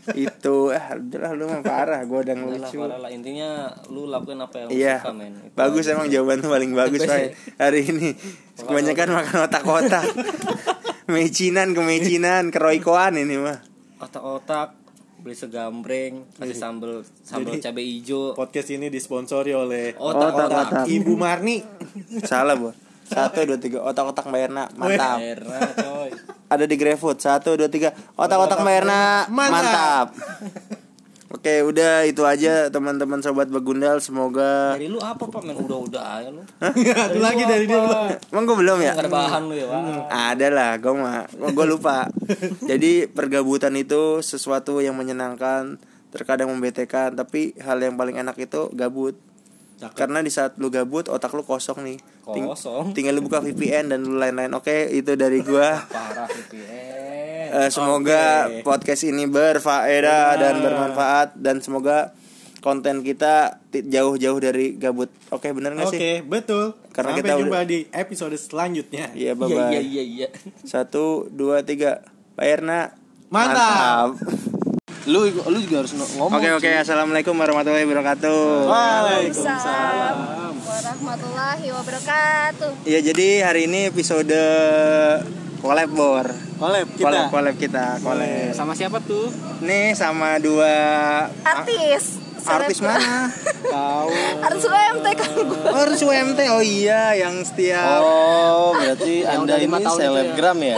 Itu ah udahlah lu mah parah, gua udah Udah lah, ngelucu. parah lah. Intinya lu lakuin apa yang lu Iya. suka men. Itu Bagus emang jawaban tuh paling bagus Pak ya. hari ini. Kebanyakan makan otak-otak. mecinan ke mecinan ke roykoan ini mah. Otak-otak beli segambreng, kasih sambel sambel Jadi- cabai hijau. podcast ini disponsori oleh Otak-otak. Otak-otak. Ibu Marni Salah, Bu. Satu, dua, tiga. Otak-otak Mbak Erna. Mantap. Erna coy. Ada di GrabFood. Satu, dua, tiga. Otak-otak Mbak Erna. Mantap. Mantap. Oke, udah itu aja teman-teman sobat Begundal. Semoga Dari lu apa pak men? Udah udah aja lu. Satu lagi dari dia. Emang gue belum ya? Gak ada bahan lu ya pak. Ada lah, gue mah, gue lupa. Jadi pergabutan itu sesuatu yang menyenangkan, terkadang membetekan, tapi hal yang paling enak itu gabut. Karena di saat lu gabut, otak lu kosong nih. Ting- Kosong. tinggal lu buka VPN dan lain-lain. Oke, itu dari gua. Parah VPN. Eh, semoga Oke. podcast ini berfaedah dan bermanfaat dan semoga konten kita jauh-jauh dari gabut. Oke, bener gak Oke, sih? betul. Karena Sampai kita jumpa udah- di episode selanjutnya. Iya, bye Iya bye. iya iya iya. Satu, dua, tiga. Pak Erna. Mantap. Lu lu juga harus ngomong. Oke oke assalamualaikum warahmatullahi wabarakatuh. Waalaikumsalam. warahmatullahi wabarakatuh. Iya jadi hari ini episode collab bor. Collab kita. Collab collab kita collab. Sama siapa tuh? Nih sama dua Artis. Artis mana? Tahu. Artis UMT kan gue. Oh, harus UMT. Oh iya yang setiap Oh, berarti Anda ini ya. selebgram ya?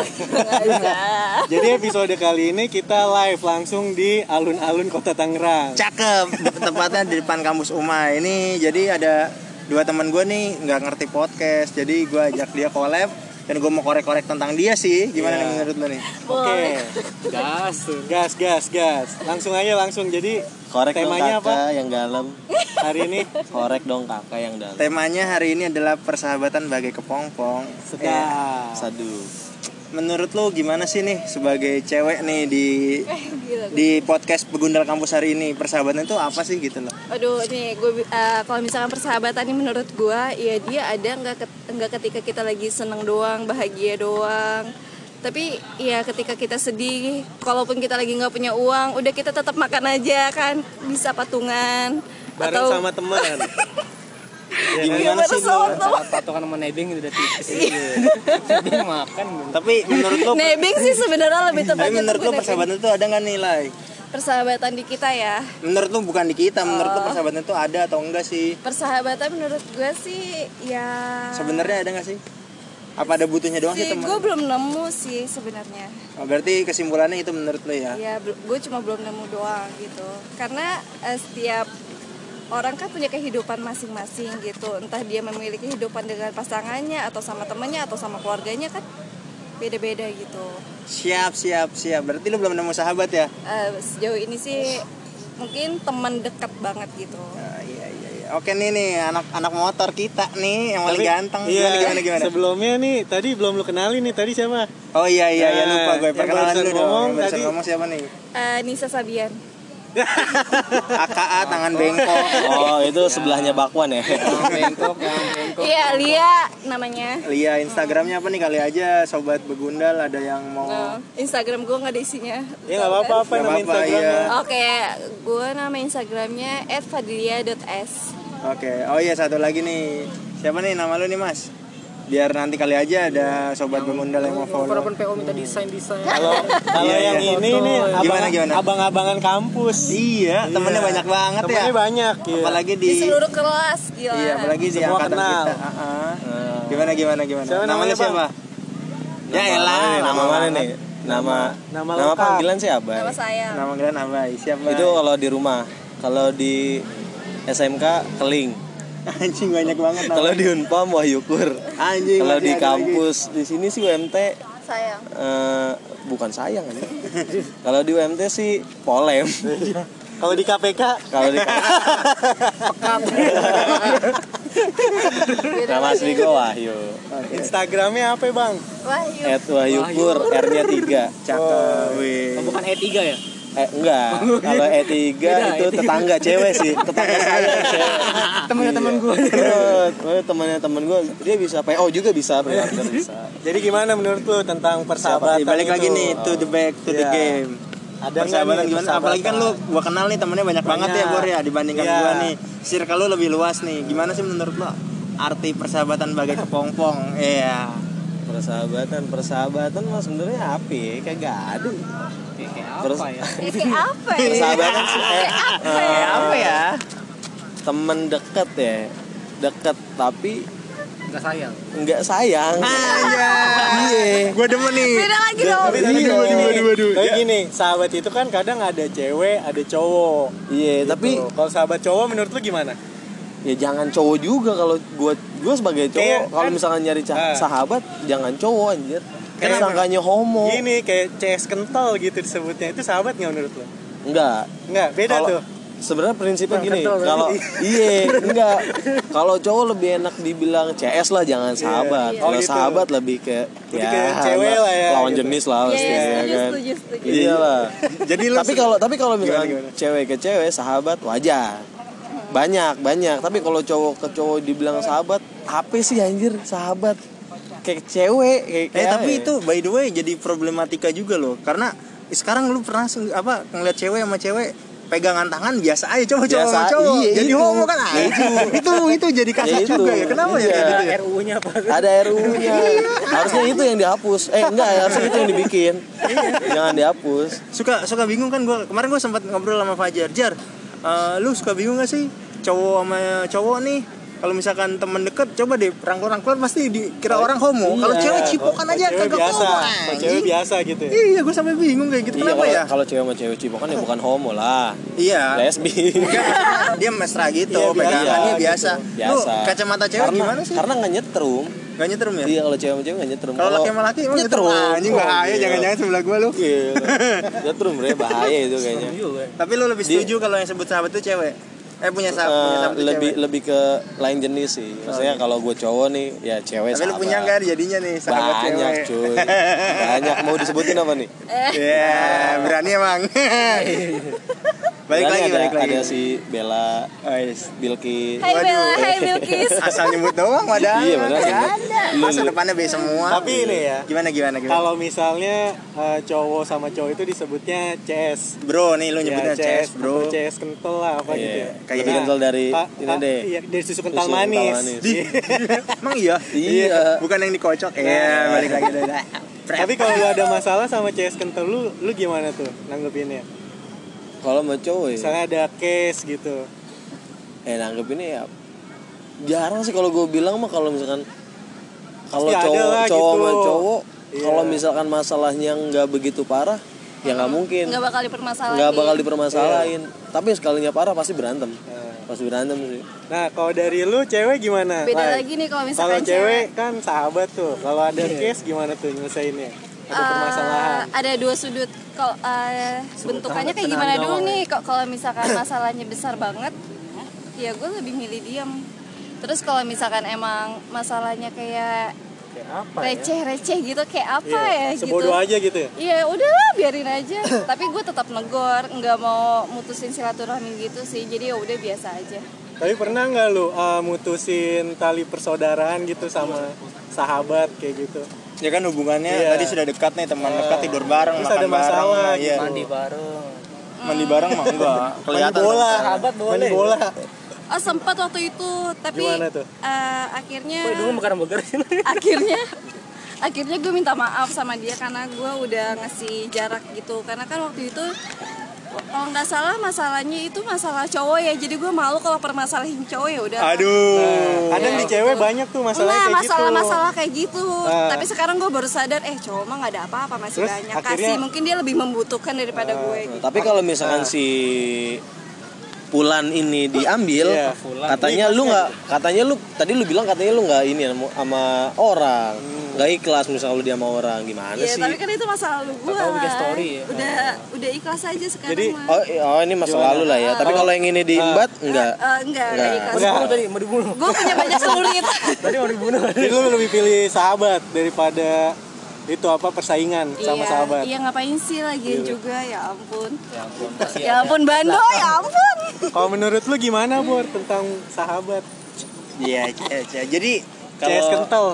Jadi episode kali ini kita live langsung di alun-alun Kota Tangerang. cakep tepatnya di depan kampus Uma. Ini jadi ada dua teman gue nih nggak ngerti podcast. Jadi gue ajak dia collab dan gue mau korek-korek tentang dia sih. Gimana Iya. nih menurut lo nih? Oke. Gas. Gas, gas, gas. Langsung aja langsung. Jadi Korek temanya dong kakak apa yang dalam. hari ini? Korek dong kakak yang dalam. Temanya hari ini adalah persahabatan bagai kepompong. Sedap. Sadu. Menurut lo gimana sih nih sebagai cewek nih di Gila. di podcast Begundal Kampus hari ini persahabatan itu apa sih gitu loh? Aduh, nih gue eh, kalau misalkan persahabatan ini menurut gue, ya dia ada nggak nggak ketika kita lagi seneng doang, bahagia doang. Tapi ya ketika kita sedih, kalaupun kita lagi nggak punya uang, udah kita tetap makan aja kan, bisa patungan. Bareng atau sama teman. Gimana bareng sih sama lo? Patokan sama nebeng udah tipis. Iya. Dia makan. gitu. Tapi menurut lo Nebeng sih sebenarnya lebih tapi tepatnya menurut tuh lo persahabatan itu ada nggak nilai? persahabatan di kita ya. Menurut lo bukan di kita, menurut lo persahabatan itu ada atau enggak sih? Persahabatan menurut gue sih ya Sebenarnya ada nggak sih? Apa ada butuhnya doang sih sih teman? gue belum nemu sih sebenarnya. Oh, berarti kesimpulannya itu menurut lo ya? Ya gue cuma belum nemu doang gitu. Karena eh, setiap orang kan punya kehidupan masing-masing gitu. Entah dia memiliki kehidupan dengan pasangannya atau sama temannya atau sama keluarganya kan beda-beda gitu. Siap siap siap. Berarti lo belum nemu sahabat ya? Eh, sejauh ini sih mungkin teman dekat banget gitu iya iya iya. Oke nih nih anak-anak motor kita nih yang paling ganteng. iya, Gimana gimana gimana? Sebelumnya nih tadi belum lu kenalin nih tadi siapa? Oh iya iya iya Nah, lupa gue perkenalan dulu dong. ngomong Yang tadi. ngomong siapa nih? Eh, Nisa Sabian AKA tangan bengkok. Oh, itu sebelahnya bakwan ya. bengkok yang bengkok iya Lia namanya Lia Instagramnya apa nih kali aja sobat begundal ada yang mau Nah, Instagram gue nggak ada isinya Ya nggak apa-apa apa nama apa-apa, Instagramnya. iya. Oke, gue nama Instagramnya @fadlia.s. Oke, oh iya satu lagi nih. Siapa nih nama lu nih Mas? Biar nanti kali aja ada sobat begundal yang mau follow. Walaupun PO minta desain desain Kalau kalau Iya, yang iya. ini nih Gimana, abang, gimana? abang-abangan kampus. Iya, temennya banyak banget ya. Temennya banyak ya. Apalagi Di di seluruh kelas, gila. Iya, apalagi di Semua angkatan kenal. kita. Ah, ah. Gimana gimana gimana? Siapa Namanya siapa? Ya Nama elah, mana nih? Nama mana nih? Nama Nama nama, panggilan siapa? Nama saya. Nama kalian apa? Siapa? Itu kalau di rumah. Kalau di SMK Keling. anjing banyak banget. Kalau di Unpam Wahyukur. Anjing, Kalau di kampus di sini sih UMT Sayang. eh, bukan sayang aja. Kalau di UMT sih Polem. Kalau di KPK Kalau di Nama asli gue Wahyu. Instagramnya apa bang? Wahyu. At Wahyukur R-nya 3. Cakep. wih. Oh, bukan E3 ya Eh enggak, kalau E3 itu tetangga cewek sih, tetangga saya cewek. temen temen gue Terus, oh, temannya temen gue, dia bisa PO juga bisa, freelancer bisa. Jadi gimana menurut lu tentang persahabatan Balik lagi itu? nih to the back to the Iya. game. Ada persahabatan nih gimana? Apalagi kan lu gua kenal nih temennya banyak, banget ya Banyak. Bor ya dibandingkan Iya. gua nih. Circle lu lebih luas nih. Gimana sih menurut lo? Arti persahabatan bagai kepompong. Iya. Persahabatan, persahabatan mah sebenarnya ya? Kayak gak ada. Kayak kayak Terus apa ya Ya, kayak apa ya? persahabatan sih kayak Eh, apa ya? temen deket ya, deket tapi nggak sayang nggak sayang. Aja. Iya. Gua demen nih. Beda lagi dong. Tapi tadi Iya. gini, Waduh, waduh. tapi gini, sahabat itu kan kadang ada cewek, ada cowok. Iya, tapi Gitu. kalau sahabat cowok menurut lu gimana? ya jangan cowok juga kalau gua gua sebagai cowok Kayak kalau kan- misalkan nyari Ah. sahabat jangan cowok anjir. Kan Kenapa? sangkanya homo. Gini kayak CS kental gitu disebutnya. Itu sahabat nggak menurut lu? Enggak. Enggak, beda Kalau- tuh. Sebenarnya prinsipnya Bang, gini, kalau iya, enggak. Kalau cowok lebih enak dibilang CS lah jangan sahabat. Iya. Kalau Oh, gitu. sahabat lebih ke Lebih ke cewek la- lah ya, Lawan gitu. jenis lah pasti iya, ya kan. setuju, setuju. Iya lah. Jadi lu tapi kalau tapi kalau gimana? cewek ke cewek sahabat wajar. Banyak, banyak. Tapi kalau cowok ke cowok dibilang sahabat, apa sih anjir sahabat? Kayak cewek, kayak, Eh kayak tapi apa ya? itu by the way jadi problematika juga loh. Karena sekarang lu pernah apa ngeliat cewek sama cewek pegangan tangan biasa aja coba cowok Biasa, sama cowok. iya, jadi itu. homo kan ah, Ya, itu itu itu jadi kasus Ya, itu. juga ya. Kenapa ya Iya. kayak gitu ya? RUU-nya apa ada RUU-nya. Harusnya itu yang dihapus. Eh enggak, harusnya itu yang dibikin. Jangan dihapus. suka suka bingung kan gue kemarin gue sempat ngobrol sama Fajar Jar eh, lu suka bingung gak sih cowok sama cowok nih kalau misalkan temen deket coba deh rangkul-rangkul pasti dikira orang homo kalau Iya. cewek cipokan Kalau aja cewek kagak biasa. homo Kalau cewek biasa gitu ya. iya gue sampai bingung kayak gitu Iya, kenapa kalau, ya kalau cewek sama cewek cipokan ya bukan homo lah. iya Lesbi. dia mesra gitu Iya, biasa, pegangannya gitu. biasa. Biasa. lu kacamata cewek karena, gimana sih Karena nggak nyetrum. gak nyetrum ya Iya, kalau cewek sama cewek nggak nyetrum. kalau laki sama laki emang nyetrum nyetrum. anjing Oh, bahaya iya. jangan-jangan sebelah gue lu Iya. nyetrum bre bahaya itu kayaknya. tapi lu lebih setuju kalau yang sebut sahabat itu cewek eh punya sahabat, punya Eh, sahabat lebih cewek lebih ke lain jenis sih. Maksudnya kalau gue cowok nih, ya cewek tapi lu sahabat. punya nggak jadinya nih sahabat Banyak cewek cuy. Banyak mau disebutin apa nih? Ya, berani emang. balik lagi, ada, balik lagi. Ada si Bella, Oh, yes. Bilki. Hai Waduh. Bella, hai Bilkis. Asal nyebut doang padahal. Iya, padahal ada. Masa depannya B semua. Tapi ini ya. Gimana gimana gimana? Kalau misalnya eh, cowok sama cowok itu disebutnya CS. bro nih lu Ya, nyebutnya CS, bro. CS kental lah apa Iya, gitu ya. kayak lebih kental dari Ka- ini ka- deh. Iya, dari susu kental Susu kental manis. manis. Di, emang iya? Iya. Bukan yang dikocok. Iya, balik lagi. Tapi kalau lu ada masalah sama CS kental lu, lu gimana tuh nanggepinnya? Kalau sama cowok ya, Misalnya ada case gitu. eh nanggepinnya ya jarang sih kalau gue bilang mah kalau misalkan kalau cowok lah cowok gitu. sama cowok Iya. kalau misalkan masalahnya nggak begitu parah ya nggak mungkin Nggak bakal dipermasalahin. nggak bakal dipermasalahin tapi sekalinya parah pasti berantem Nah. pasti berantem sih Nah, kalau dari lu cewek gimana? Beda Lai? lagi nih kalau Kalau misalkan cewek kan sahabat tuh. Kalau ada case gimana tuh nyelesainnya? Ada permasalahan. Eh, ada dua sudut. Kalau eh, bentukannya kayak gimana dulu nih? kok kalau misalkan masalahnya besar banget ya gue lebih milih diam. Terus kalau misalkan emang masalahnya kayak apa ya? receh receh gitu kayak apa Iya, ya gitu. sebodoh aja gitu ya? Iya udahlah biarin aja. Tapi gue tetap negor nggak mau mutusin silaturahmi gitu sih. Jadi ya udah biasa aja. Tapi pernah nggak lu uh, mutusin tali persaudaraan gitu sama sahabat kayak gitu Ya kan hubungannya Iya. tadi sudah dekat nih teman dekat tidur bareng Terus makan ada masalah bareng. Iya. gitu. mandi bareng Mandi bareng mah enggak. Mandi Kelihatan. bola Sahabat boleh. Mandi bola oh sempat waktu itu tapi Gimana tuh? eh, akhirnya Woi dulu makan burger akhirnya akhirnya gue minta maaf sama dia karena gue udah ngasih jarak gitu karena kan waktu itu kalau nggak salah masalahnya itu masalah cowok ya jadi gue malu kalau permasalahin cowok ya udah Aduh. Nah, kadang di cewek banyak tuh masalahnya Enggak, kayak gitu masalah-masalah kayak gitu. Ah. Tapi sekarang gue baru sadar, eh cowok mah nggak ada apa-apa masih Terus banyak. akhirnya- Kasih mungkin dia lebih membutuhkan daripada gue. Gitu. Tapi kalau misalkan si Pulan ini diambil, Iya. katanya lu nggak, katanya lu tadi lu bilang katanya lu nggak ini sama- orang, nggak ikhlas misalnya lu dia sama orang, gimana Iya, sih? tapi kan itu masa lalu bikin story ya. Udah udah ikhlas aja sekarang Jadi, mah. Oh, oh ini masa lalu lah ya. Tapi kalau yang ini diembat enggak. Eh, enggak, enggak ikhlas. Enggak. Bunuh tadi mau dibunuh Gue punya banyak murid. tadi mau dibunuh jadi lu lebih pilih sahabat daripada itu apa persaingan sama iya, sahabat? Iya ngapain sih lagian juga? Ya ampun. ya ampun pasti Ya ampun Bando, ya ampun. kalau menurut lu gimana Bor tentang sahabat? Iya, iya, iya. jadi CS kalau kental.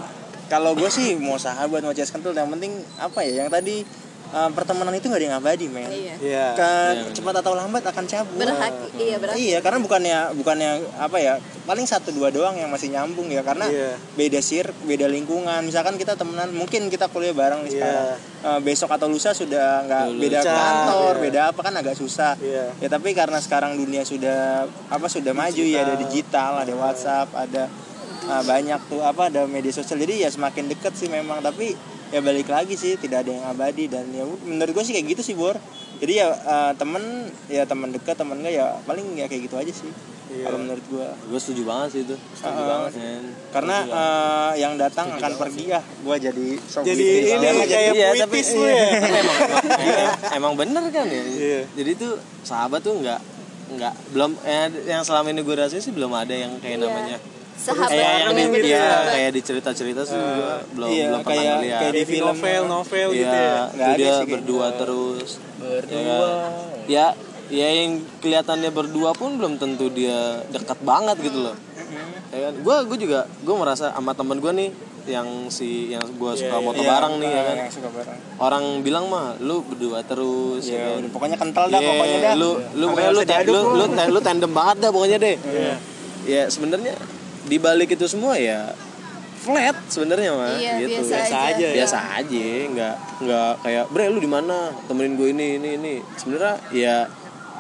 kalau gue sih mau sahabat mau CS kental. Yang penting apa ya yang tadi eh, pertemanan itu nggak ada yang abadi men Iya. Iya. Ke- cepat atau lambat akan cabut Berhak, iya berhak. Iya, karena bukannya bukannya apa ya, paling satu dua doang yang masih nyambung ya karena Iya. beda sir, beda lingkungan. Misalkan kita temenan, mungkin kita kuliah bareng nih Iya. sekarang. Eh, besok atau lusa sudah nggak beda kantor, iya. beda apa kan agak susah. Iya. Ya tapi karena sekarang dunia sudah apa sudah maju ya ada digital, ada WhatsApp, ada eh, banyak tuh apa ada media sosial. Jadi ya semakin deket sih memang tapi ya balik lagi sih tidak ada yang abadi dan ya menurut gue sih kayak gitu sih Bor. Jadi ya eh, temen ya teman dekat temen enggak ya paling ya kayak gitu aja sih. Iya. Kalau menurut gue Gue setuju banget sih itu. Setuju Ah, banget. Men. karena eh, yang datang akan pergi ya gue jadi sok jadi puitis ini banget. kayak Iya, tapi puitis lu ya emang, emang, emang bener kan ya. Iya. Jadi tuh sahabat tuh nggak nggak belum eh, yang selama ini gue rasain sih belum ada yang kayak Iya. namanya Sahabat kayak yang di bener-bener iya, sahabat. kayak di cerita-cerita sih gua belum iya, belum pernah kayak- ngeliat. kayak di film novel novel Iya, gitu ya itu dia berdua gitu. terus. berdua Ya, ya yang kelihatannya berdua pun belum tentu dia dekat banget gitu loh. Ya kan? Gue gue juga gue merasa sama temen gue nih yang si yang gue suka moto Iya, bareng nih ya kan. yang suka bareng Orang bilang mah lu berdua terus ya ya kan. pokoknya kental dah Iya, pokoknya dah Lu lu pokoknya lu, lu, lu, lu tandem banget dah pokoknya deh. Iya. Ya sebenarnya di balik itu semua ya flat sebenarnya mah Iya, gitu. biasa Biasa aja. aja ya. biasa aja nggak nggak kayak bre lu di mana temenin gue ini ini ini sebenarnya ya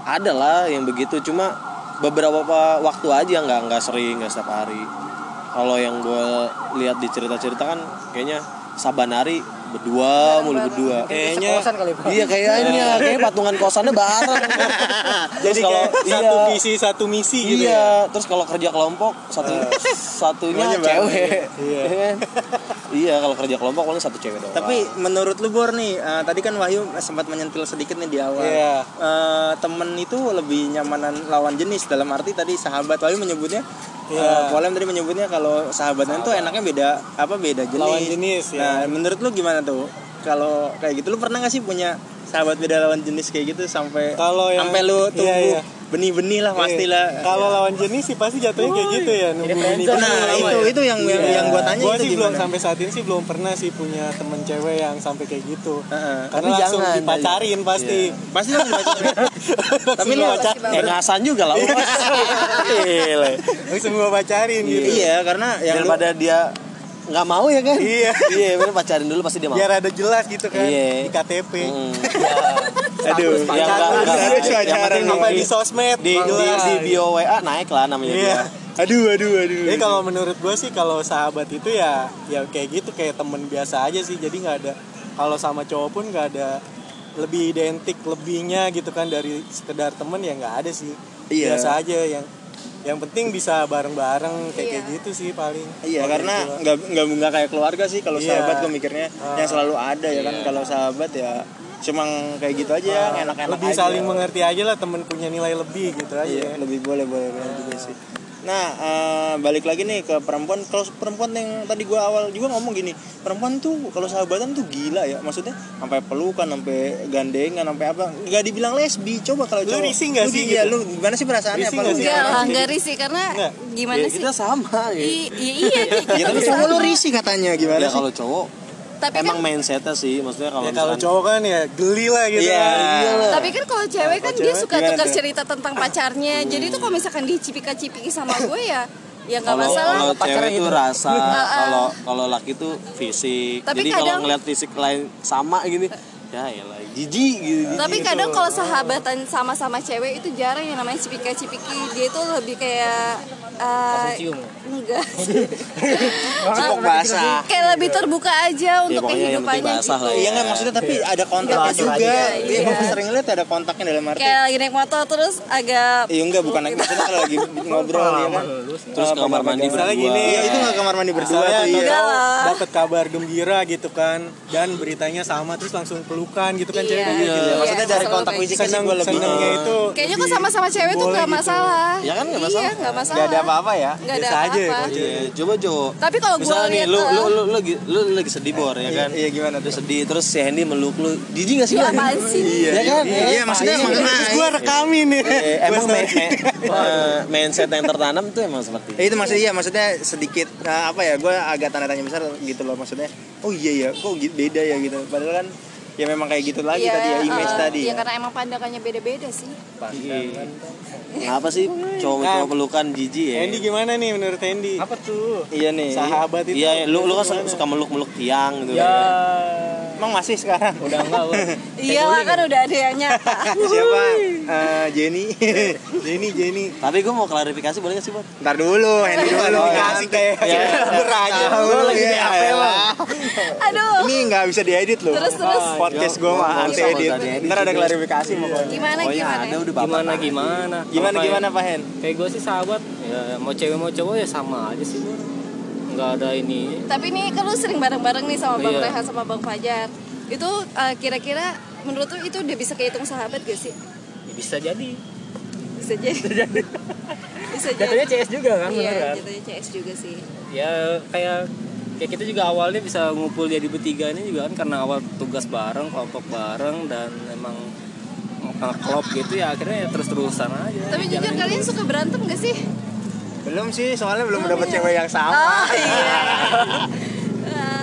ada lah yang begitu cuma beberapa waktu aja nggak nggak sering nggak setiap hari kalau yang gue lihat di cerita-cerita kan kayaknya Sabanari berdua mulu berdua. Kayaknya kali Pak. iya kayaknya. Kayak patungan kosannya bareng. Jadi kalau kayak satu iya, visi satu misi gitu ya. Iya terus kalau kerja kelompok satu satunya Semuanya bareng. cewek. Iya. Iya iya kalau kerja kelompok paling satu cewek doang tapi menurut lu Bor nih eh, tadi kan Wahyu sempat menyentil sedikit nih di awal Iya. Eh, temen itu lebih nyamanan lawan jenis dalam arti tadi sahabat Wahyu menyebutnya Iya. eh, Polem tadi menyebutnya kalau sahabatnya itu enaknya beda apa beda jenis Lawan jenis, ya. nah menurut lu gimana tuh kalau kayak gitu lu pernah gak sih punya sahabat beda lawan jenis kayak gitu sampai Kalau yang- sampai lu iya, tumbuh iya. Benih-benih lah pastilah. Iya. kalau lawan jenis sih pasti jatuhnya kayak gitu ya nunggu ini nah itu. itu yang yang, yang gua tanya Gua itu sih belum sampai saat ini sih belum pernah sih punya temen cewek yang sampai kayak gitu. Heeh. karena Tapi langsung jangan, dipacarin pasti. Pasti lu dipacarin. tapi lu pacar eh ngasan juga lah Gile. langsung gua pacarin gitu. Iya karena yang daripada dia nggak mau ya kan? Iya. iya bener pacarin dulu pasti dia mau. Biar ada jelas gitu kan Iya. di KTP Hmm. aduh nggak nggak Pacaran. yang penting apa di, sosmed di, di, di bio WA naik lah namanya Iya. dia aduh aduh aduh Jadi kalau menurut gue sih kalau sahabat itu ya ya kayak gitu kayak temen biasa aja sih jadi nggak ada kalau sama cowok pun nggak ada lebih identik lebihnya gitu kan dari sekedar temen ya nggak ada sih Iya. biasa aja yang yang penting bisa bareng-bareng kayak kayak Iya. gitu sih paling Iya karena gua. nggak nggak nggak kayak keluarga sih kalau Iya. sahabat gue mikirnya Ah. yang selalu ada ya kan Iya. kalau sahabat ya cuma kayak gitu aja yang enak-enak lebih aja. saling mengerti aja lah temen punya nilai lebih gitu aja Iya, lebih boleh boleh boleh juga sih. Nah, eh, balik lagi nih ke perempuan. Kalau perempuan yang tadi gua awal juga ngomong gini, perempuan tuh kalau sahabatan tuh gila ya. Maksudnya sampai pelukan, sampai gandengan, sampai apa? Gak dibilang lesbi. Coba kalau Lu cowok. risih nggak Lu sih Iya, gitu? lu gimana sih perasaannya? Apa nggak lu sih? Enggak gimana? lah, enggak risih karena Nggak. gimana Ya, sih? kita sama ya. I- iya, kayak Ya tapi gitu cowok lu sama. risih katanya gimana ya sih? kalau cowok Tapi emang kan mindsetnya sih maksudnya kalau ya kalau cowok kan ya geli lah gitu Iya. kan. tapi kan kalau cewek kan dia suka gimana tukar tuh? cerita tentang pacarnya. Jadi tuh kalau misalkan dicipika-cipiki sama gue ya ya nggak kalau masalah. kalau cewek itu rasa kalau kalau laki itu fisik Tapi jadi kalau kadang- ngeliat fisik lain sama gini ya ya lah jijik gitu Tapi kadang kalau sahabatan sama-sama cewek itu jarang yang namanya cipika-cipiki. Dia itu lebih kayak uh, cium. enggak. Cipok basah. kayak lebih terbuka aja untuk pokoknya yang penting kehidupannya basah gitu. lah Iya nggak maksudnya tapi ada kontaknya Nggak juga. aja. Iya, Iya. gua sering lihat ada kontaknya dalam arti. Kayak lagi naik motor terus agak Iya enggak bukan maksudnya kalau lagi ngobrol ya kan. terus ke kamar mandi Misalnya berdua gini, Iya itu nggak kamar mandi berdua tuh iya. Enggak dapat kabar gembira gitu kan dan beritanya sama terus langsung pelukan gitu kan Iya, cewek gitu. iya. Maksudnya dari kontak sih Senang gue lebih senangnya itu Kayaknya kok sama-sama cewek tuh gak gitu. masalah. Ya kan, nggak Iya, masalah. gak masalah. Gak ada apa-apa ya. Ada Biasa aja ya apa-apa. kalau cewek. Iya, coba Jo. Tapi kalau gua Misalnya nih, lihat, lu, lu, lu, lu, lagi, lu lagi sedih bor ya kan? Iya gimana Lu tuh? sedih terus si Hendy meluk lu. Jijik gak sih? Ya apaan sih? Iya Ya kan? Iya, iya, maksudnya emang Terus gue rekamin nih. Eh, emang mindset yang tertanam tuh emang seperti Ya, itu maksudnya iya maksudnya sedikit nah, apa ya gue agak tanda tanya besar gitu loh maksudnya oh iya ya kok gitu- beda ya gitu padahal kan ya memang kayak gitu lagi tadi ya image eh, tadi Iya ya. karena emang pandangannya beda-beda sih. Apa sih cowok-cowok pelukan jijik ya? Andy gimana nih menurut Andy? Apa tuh? iya nih Sahabat itu. Iya, lu lu kan gimana? suka, suka meluk-meluk tiang gitu. Ya emang masih sekarang udah enggak gua. Iya lah kan udah ada yang nyata. siapa Eh, Jenny Jenny Jenny. Tapi gue mau klarifikasi boleh gak sih, Bor? ntar dulu Hendy dulu kasih kayak Beraja. Lu lagi ya, di HP, ya. Aduh. ini nggak bisa diedit loh Terus terus podcast gue mah Nggak anti edit ntar ada klarifikasi pokoknya Gimana Oh gimana? Gimana gimana? Gimana Kalau gimana kayak- Pak Hen Kayak gue sih sahabat, ya mau cewek mau cowok ya sama aja sih. Nggak ada ini. Tapi nih kan lu sering bareng-bareng nih sama Bang Iya. Rehan sama Bang Fajar. Itu eh, kira-kira menurut lu itu udah bisa kehitung sahabat gak sih? Ya bisa jadi. Bisa jadi. bisa jadi. Jatuhnya CS juga kan, Iya, kan? jatuhnya CS juga sih. Ya kayak kayak kita juga awalnya bisa ngumpul jadi bertiga ini juga kan karena awal tugas bareng, kelompok bareng dan emang klop gitu ya akhirnya ya terus-terusan aja. Tapi jujur kalian terus. suka berantem gak sih? belum sih soalnya belum dapet iya. cewek yang sama Oh iya.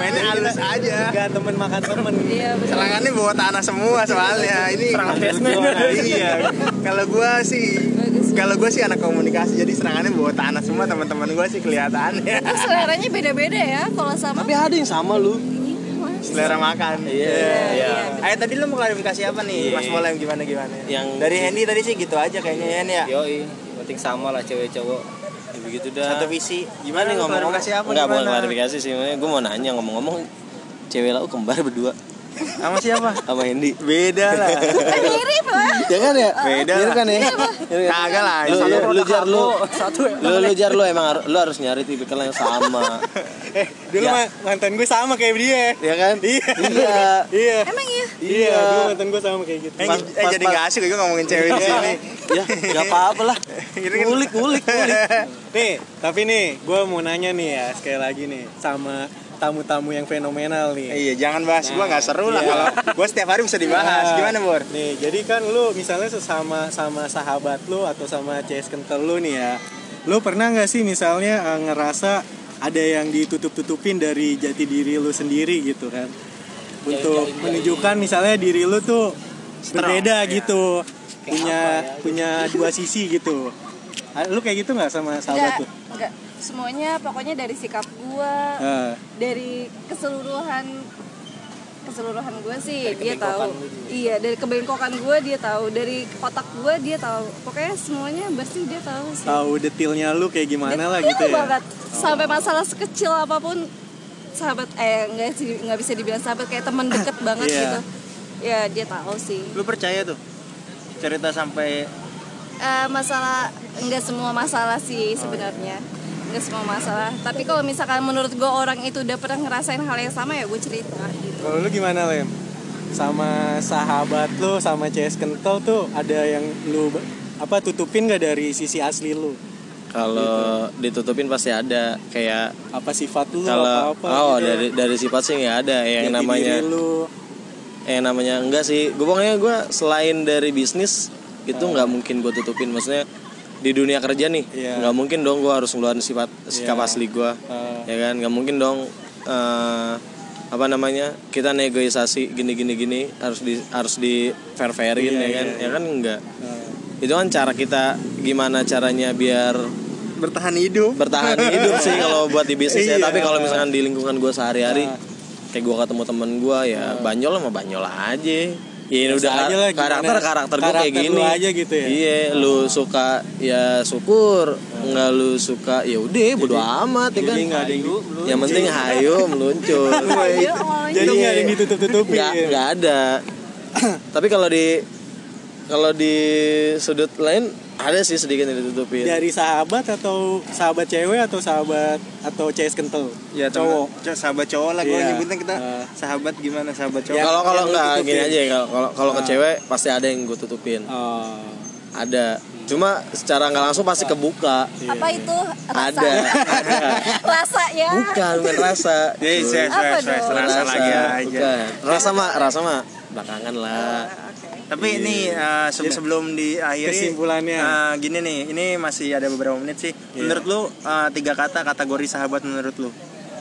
mainnya halus aja Gak temen makan temen. Iya serangannya bawa tanah semua soalnya ini iya kalau gua sih kalau gua sih anak komunikasi jadi serangannya bawa tanah semua teman-teman gua sih kelihatannya seleranya beda-beda ya kalau sama. Tapi ada yang sama lu. Selera makan Iya. Iya. Ayo tadi lu mau klarifikasi apa nih Mas Molem gimana gimana Yang- dari Hendy tadi sih gitu aja kayaknya ya Yoi, penting sama lah cewek cowok. Ya, begitu dah. satu visi Gimana nih ngomong klarifikasi apa Enggak bukan gimana? klarifikasi sih. Gue mau nanya ngomong-ngomong cewek lau kembar berdua sama siapa sama Hendy. beda lah Eh, mirip lah. Ya kan ya? Beda Mirip lah. kan ya? Mirip kan? kagak lah Lu, lu, lu jar lu, Satu ya. lu, lu jar lu emang lu harus nyari tipikal yang sama, Eh, dulu Ya. ma- mantan gue sama kayak dia. ya kan? Iya. Iya. Iya. Emang iya? Iya, dulu mantan gue sama kayak gitu. eh, Pas- eh, jadi gak asik gue ngomongin cewek di sini Ya, gak apa-apa lah. Ini kan- Ngulik, ngulik, ngulik. Nih, tapi nih, gue mau nanya nih ya sekali lagi nih sama tamu-tamu yang fenomenal nih. iya jangan bahas gua nggak seru lah Iya. kalau gua setiap hari bisa dibahas Nah, gimana Bor Nih, jadi kan lu misalnya sesama sama sahabat lu atau sama CS kental lu nih ya. Lu pernah nggak sih misalnya eh, ngerasa ada yang ditutup-tutupin dari jati diri lu sendiri gitu kan? Untuk menunjukkan misalnya diri lu tuh berbeda gitu. Punya punya dua sisi gitu. Ah, Lu kayak gitu nggak sama sahabat Enggak, tuh? enggak. Semuanya pokoknya dari sikap gua, Eh, dari keseluruhan keseluruhan gue sih Dari dia tahu. iya dari kebengkokan gue dia tahu. Dari otak gue dia tahu. Pokoknya semuanya bersih dia tahu sih. Tahu detailnya lu kayak gimana lah Detail gitu ya. banget. Sampai masalah sekecil apa pun sahabat eh enggak sih nggak bisa dibilang sahabat kayak teman deket banget Iya. gitu. Ya dia tahu sih. Lu percaya tuh? Cerita sampai Eh, masalah enggak semua masalah sih sebenarnya enggak semua masalah tapi kalau misalkan menurut gue orang itu udah pernah ngerasain hal yang sama ya gue cerita gitu Kalau lu gimana Lem? Sama sahabat lu sama CS kental tuh ada yang lu apa tutupin gak dari sisi asli lu? kalau ditutupin pasti ada kayak Apa sifat lu kalau apa-apa oh gitu. dari dari sifat sih nggak ada yang Jati namanya diri lu yang namanya enggak sih gue pokoknya gue selain dari bisnis itu nggak mungkin gue tutupin maksudnya di dunia kerja nih Iya. nggak mungkin dong gue harus ngeluarin sifat sikap Iya. asli gue Ah. ya kan nggak mungkin dong eh, apa namanya kita negosiasi gini gini gini harus di harus di fair fairin Iya, ya kan iya, ya kan enggak Ah. itu kan cara kita gimana caranya biar bertahan hidup bertahan hidup sih kalau buat di bisnis ya Iya. tapi kalau misalkan di lingkungan gue sehari-hari Ah. kayak gue ketemu temen gue ya banyol sama banyol aja ya ini Biasa udah aja lah, gimana? karakter karakter gue kayak Karakter gini. lu aja gitu ya? iya lu suka ya syukur. Nggak lu suka ya udah bodo amat ya kan? Jadi nggak ada yang yang penting hayu meluncur. Ayo, ngomongin Jadi nggak ada yang ditutup-tutupi nggak ya? nggak ada. Tapi kalau di kalau di sudut lain ada sih sedikit yang ditutupin Dari sahabat atau sahabat cewek atau sahabat atau CS kental? ya cowok. cowok sahabat cowok lah gue Iya. nyebutnya kita Ah. sahabat gimana sahabat cowok Ya. kalau kalau nggak gini aja kalau kalau kalau ke Ah. cewek pasti ada yang gue tutupin Oh. ada cuma secara nggak langsung pasti kebuka apa itu rasa ada ada rasa ya bukan bukan rasa jadi saya saya dong? rasa lagi aja bukan rasa mah rasa mah belakangan lah Tapi ini uh, se- sebelum diakhiri Kesimpulannya. uh, gini nih, ini masih ada beberapa menit sih. Menurut lu uh, tiga kata kategori sahabat menurut lu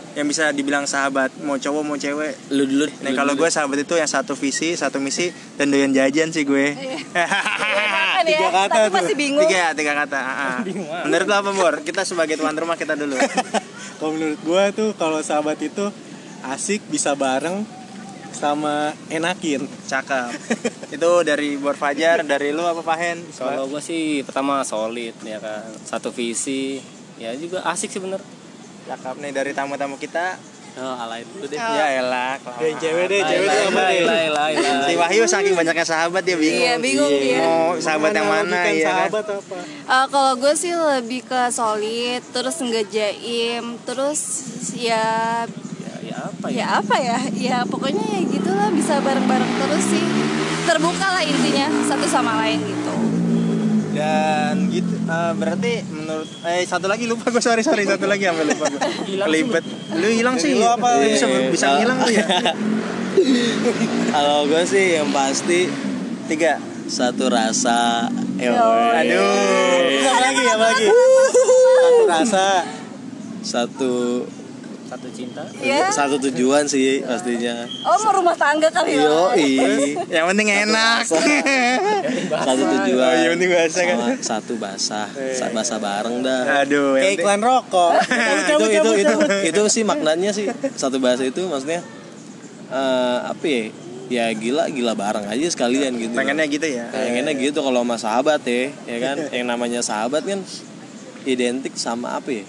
yang bisa dibilang sahabat mau cowok mau cewek. lu dulu Nah kalau gue sahabat itu yang satu visi, satu misi dan doyan jajan sih gue. Kan ya, Tiga kata tapi tuh. masih bingung tiga tiga kata. ah, ah. Menurut lu apa Bor? Kita sebagai tuan rumah kita dulu. Kalau menurut gua tuh kalau sahabat itu asik bisa bareng sama enakin. Cakep. itu dari Bor Fajar, dari lu apa Pahen? Kalau gue sih pertama solid ya kan, satu visi, ya juga asik sih bener. Cakep nih dari tamu-tamu kita. Oh, alay dulu deh. Ya elah. Deh, cewek deh, cewek deh apa deh? Si Wahyu saking banyaknya sahabat dia bingung. Iya, bingung dia. Mau sahabat yang mana ya kan? sahabat apa? Eh, kalau gue sih lebih ke solid terus nggak jaim terus ya apa ya? ya apa ya ya pokoknya ya gitulah bisa bareng-bareng terus sih terbuka lah intinya satu sama lain gitu Dan gitu eh, berarti menurut eh satu lagi lupa gue sorry sorry satu lagi sampai lupa gue. Kelibet. Lu hilang sih. Lu apa? Lu bisa Iya. bisa ngilang tuh ya. kalau gue sih yang pasti Tiga. satu rasa Yo, Aduh. Apa lagi? Apa lagi? Satu rasa. satu Satu cinta. ya satu tujuan sih pastinya. Oh mau rumah tangga kali ya? Yang penting enak. satu Oh, tujuan. iya, penting bahasa kan. satu basah. Sa- basah bareng dah. Aduh. Kayak yang penting- iklan rokok. itu itu itu itu sih maknanya sih. Satu bahasa itu maksudnya eh apa ya? Ya gila gila bareng aja sekalian gitu. Pengennya gitu ya. pengennya gitu kalau sama sahabat ya ya kan? Yang namanya sahabat kan identik sama apa ya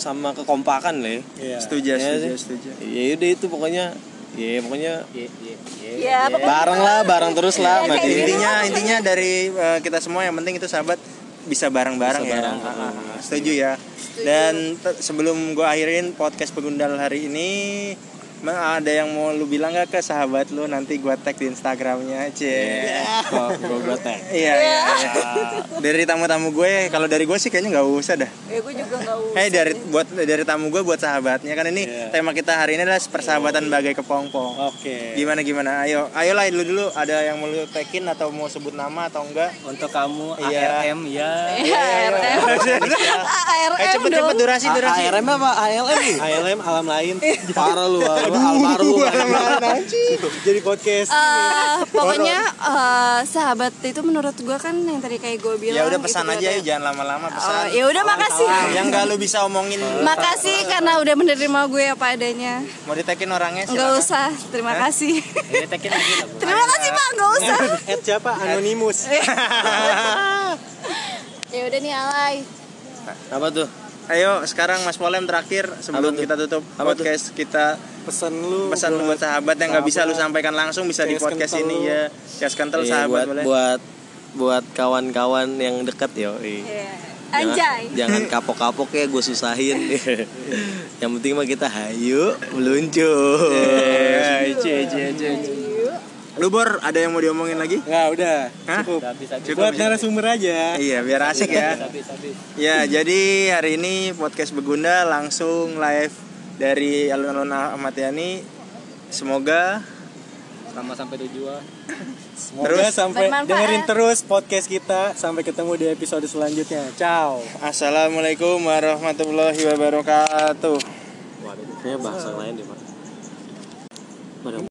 sama kekompakan lah ya. Iya. Setuju, Ya setuju, sih. setuju. ya udah itu pokoknya ya pokoknya Ye, ye, ye. ya pokoknya bareng lah bareng terus lah dia. gitu. Intinya intinya dari eh, kita semua yang penting itu sahabat bisa bareng-bareng Bisa ya. bareng, Ah, ah. Setuju ya. Dan sebelum gue akhirin podcast pegundal hari ini Ma- ada yang mau lu bilang gak ke sahabat lu? Nanti gua tag di Instagramnya cie. Oh, gua gua tag. iya iya iya. dari tamu-tamu gue kalau dari gue sih kayaknya nggak usah dah. Ya gue juga nggak usah Eh dari buat dari tamu gue buat sahabatnya. Kan ini Iya. tema kita hari ini adalah persahabatan bagai kepompong Oke. gimana gimana? Ayo ayolah dulu dulu. Ada yang mau lu tekin atau mau sebut nama atau enggak? Untuk kamu Iya. ARM ya. ya ARM ARM eh cepet dong. cepet durasi. Durasi ARM apa? ALM? ALM alam lain. Parah lu, almarhum. Jadi podcast. Eh, pokoknya eh, sahabat itu menurut gue kan yang tadi kayak gue bilang ya udah pesan gitu, aja kayak- yuk jangan lama-lama Oh, pesan. ya udah makasih. yang nggak lu bisa omongin. Makasih karena udah menerima gue apa adanya. Mau ditekin orangnya nggak silakan. usah. Terima kasih. Ini tekin lagi lah, Bu. terima kasih pak. Nggak usah. At siapa? Anonimus. ya udah nih alay. Apa tuh? Ayo sekarang Mas Polem terakhir sebelum tuh? kita tutup Apa tuh? podcast kita Pesan lu. pesan buat sahabat yang nggak bisa lu sampaikan langsung bisa di podcast kental ini lu. ya Jas kental Iya, sahabat buat boleh buat buat kawan-kawan yang dekat yo. Iya. Anjay. Jangan kapok-kapok ya gue susahin. Yang penting mah kita hayu meluncur. Eh, cie, cie, cie, cie. Lu Bor, ada yang mau diomongin lagi? Nggak udah Hah? cukup. Habis, habis. Cukup, Buat cukup. narasumber aja. Iya, biar asik ya. Habis, habis. Ya, jadi hari ini podcast Begunda langsung live dari alun-alun Ahmad Yani. Semoga Sama sampai tujuan. Semoga Terus, sampai bermanfaat. dengerin terus podcast kita sampai ketemu di episode selanjutnya. Ciao. Assalamualaikum warahmatullahi wabarakatuh. Kayaknya bahasa lain deh, Pak.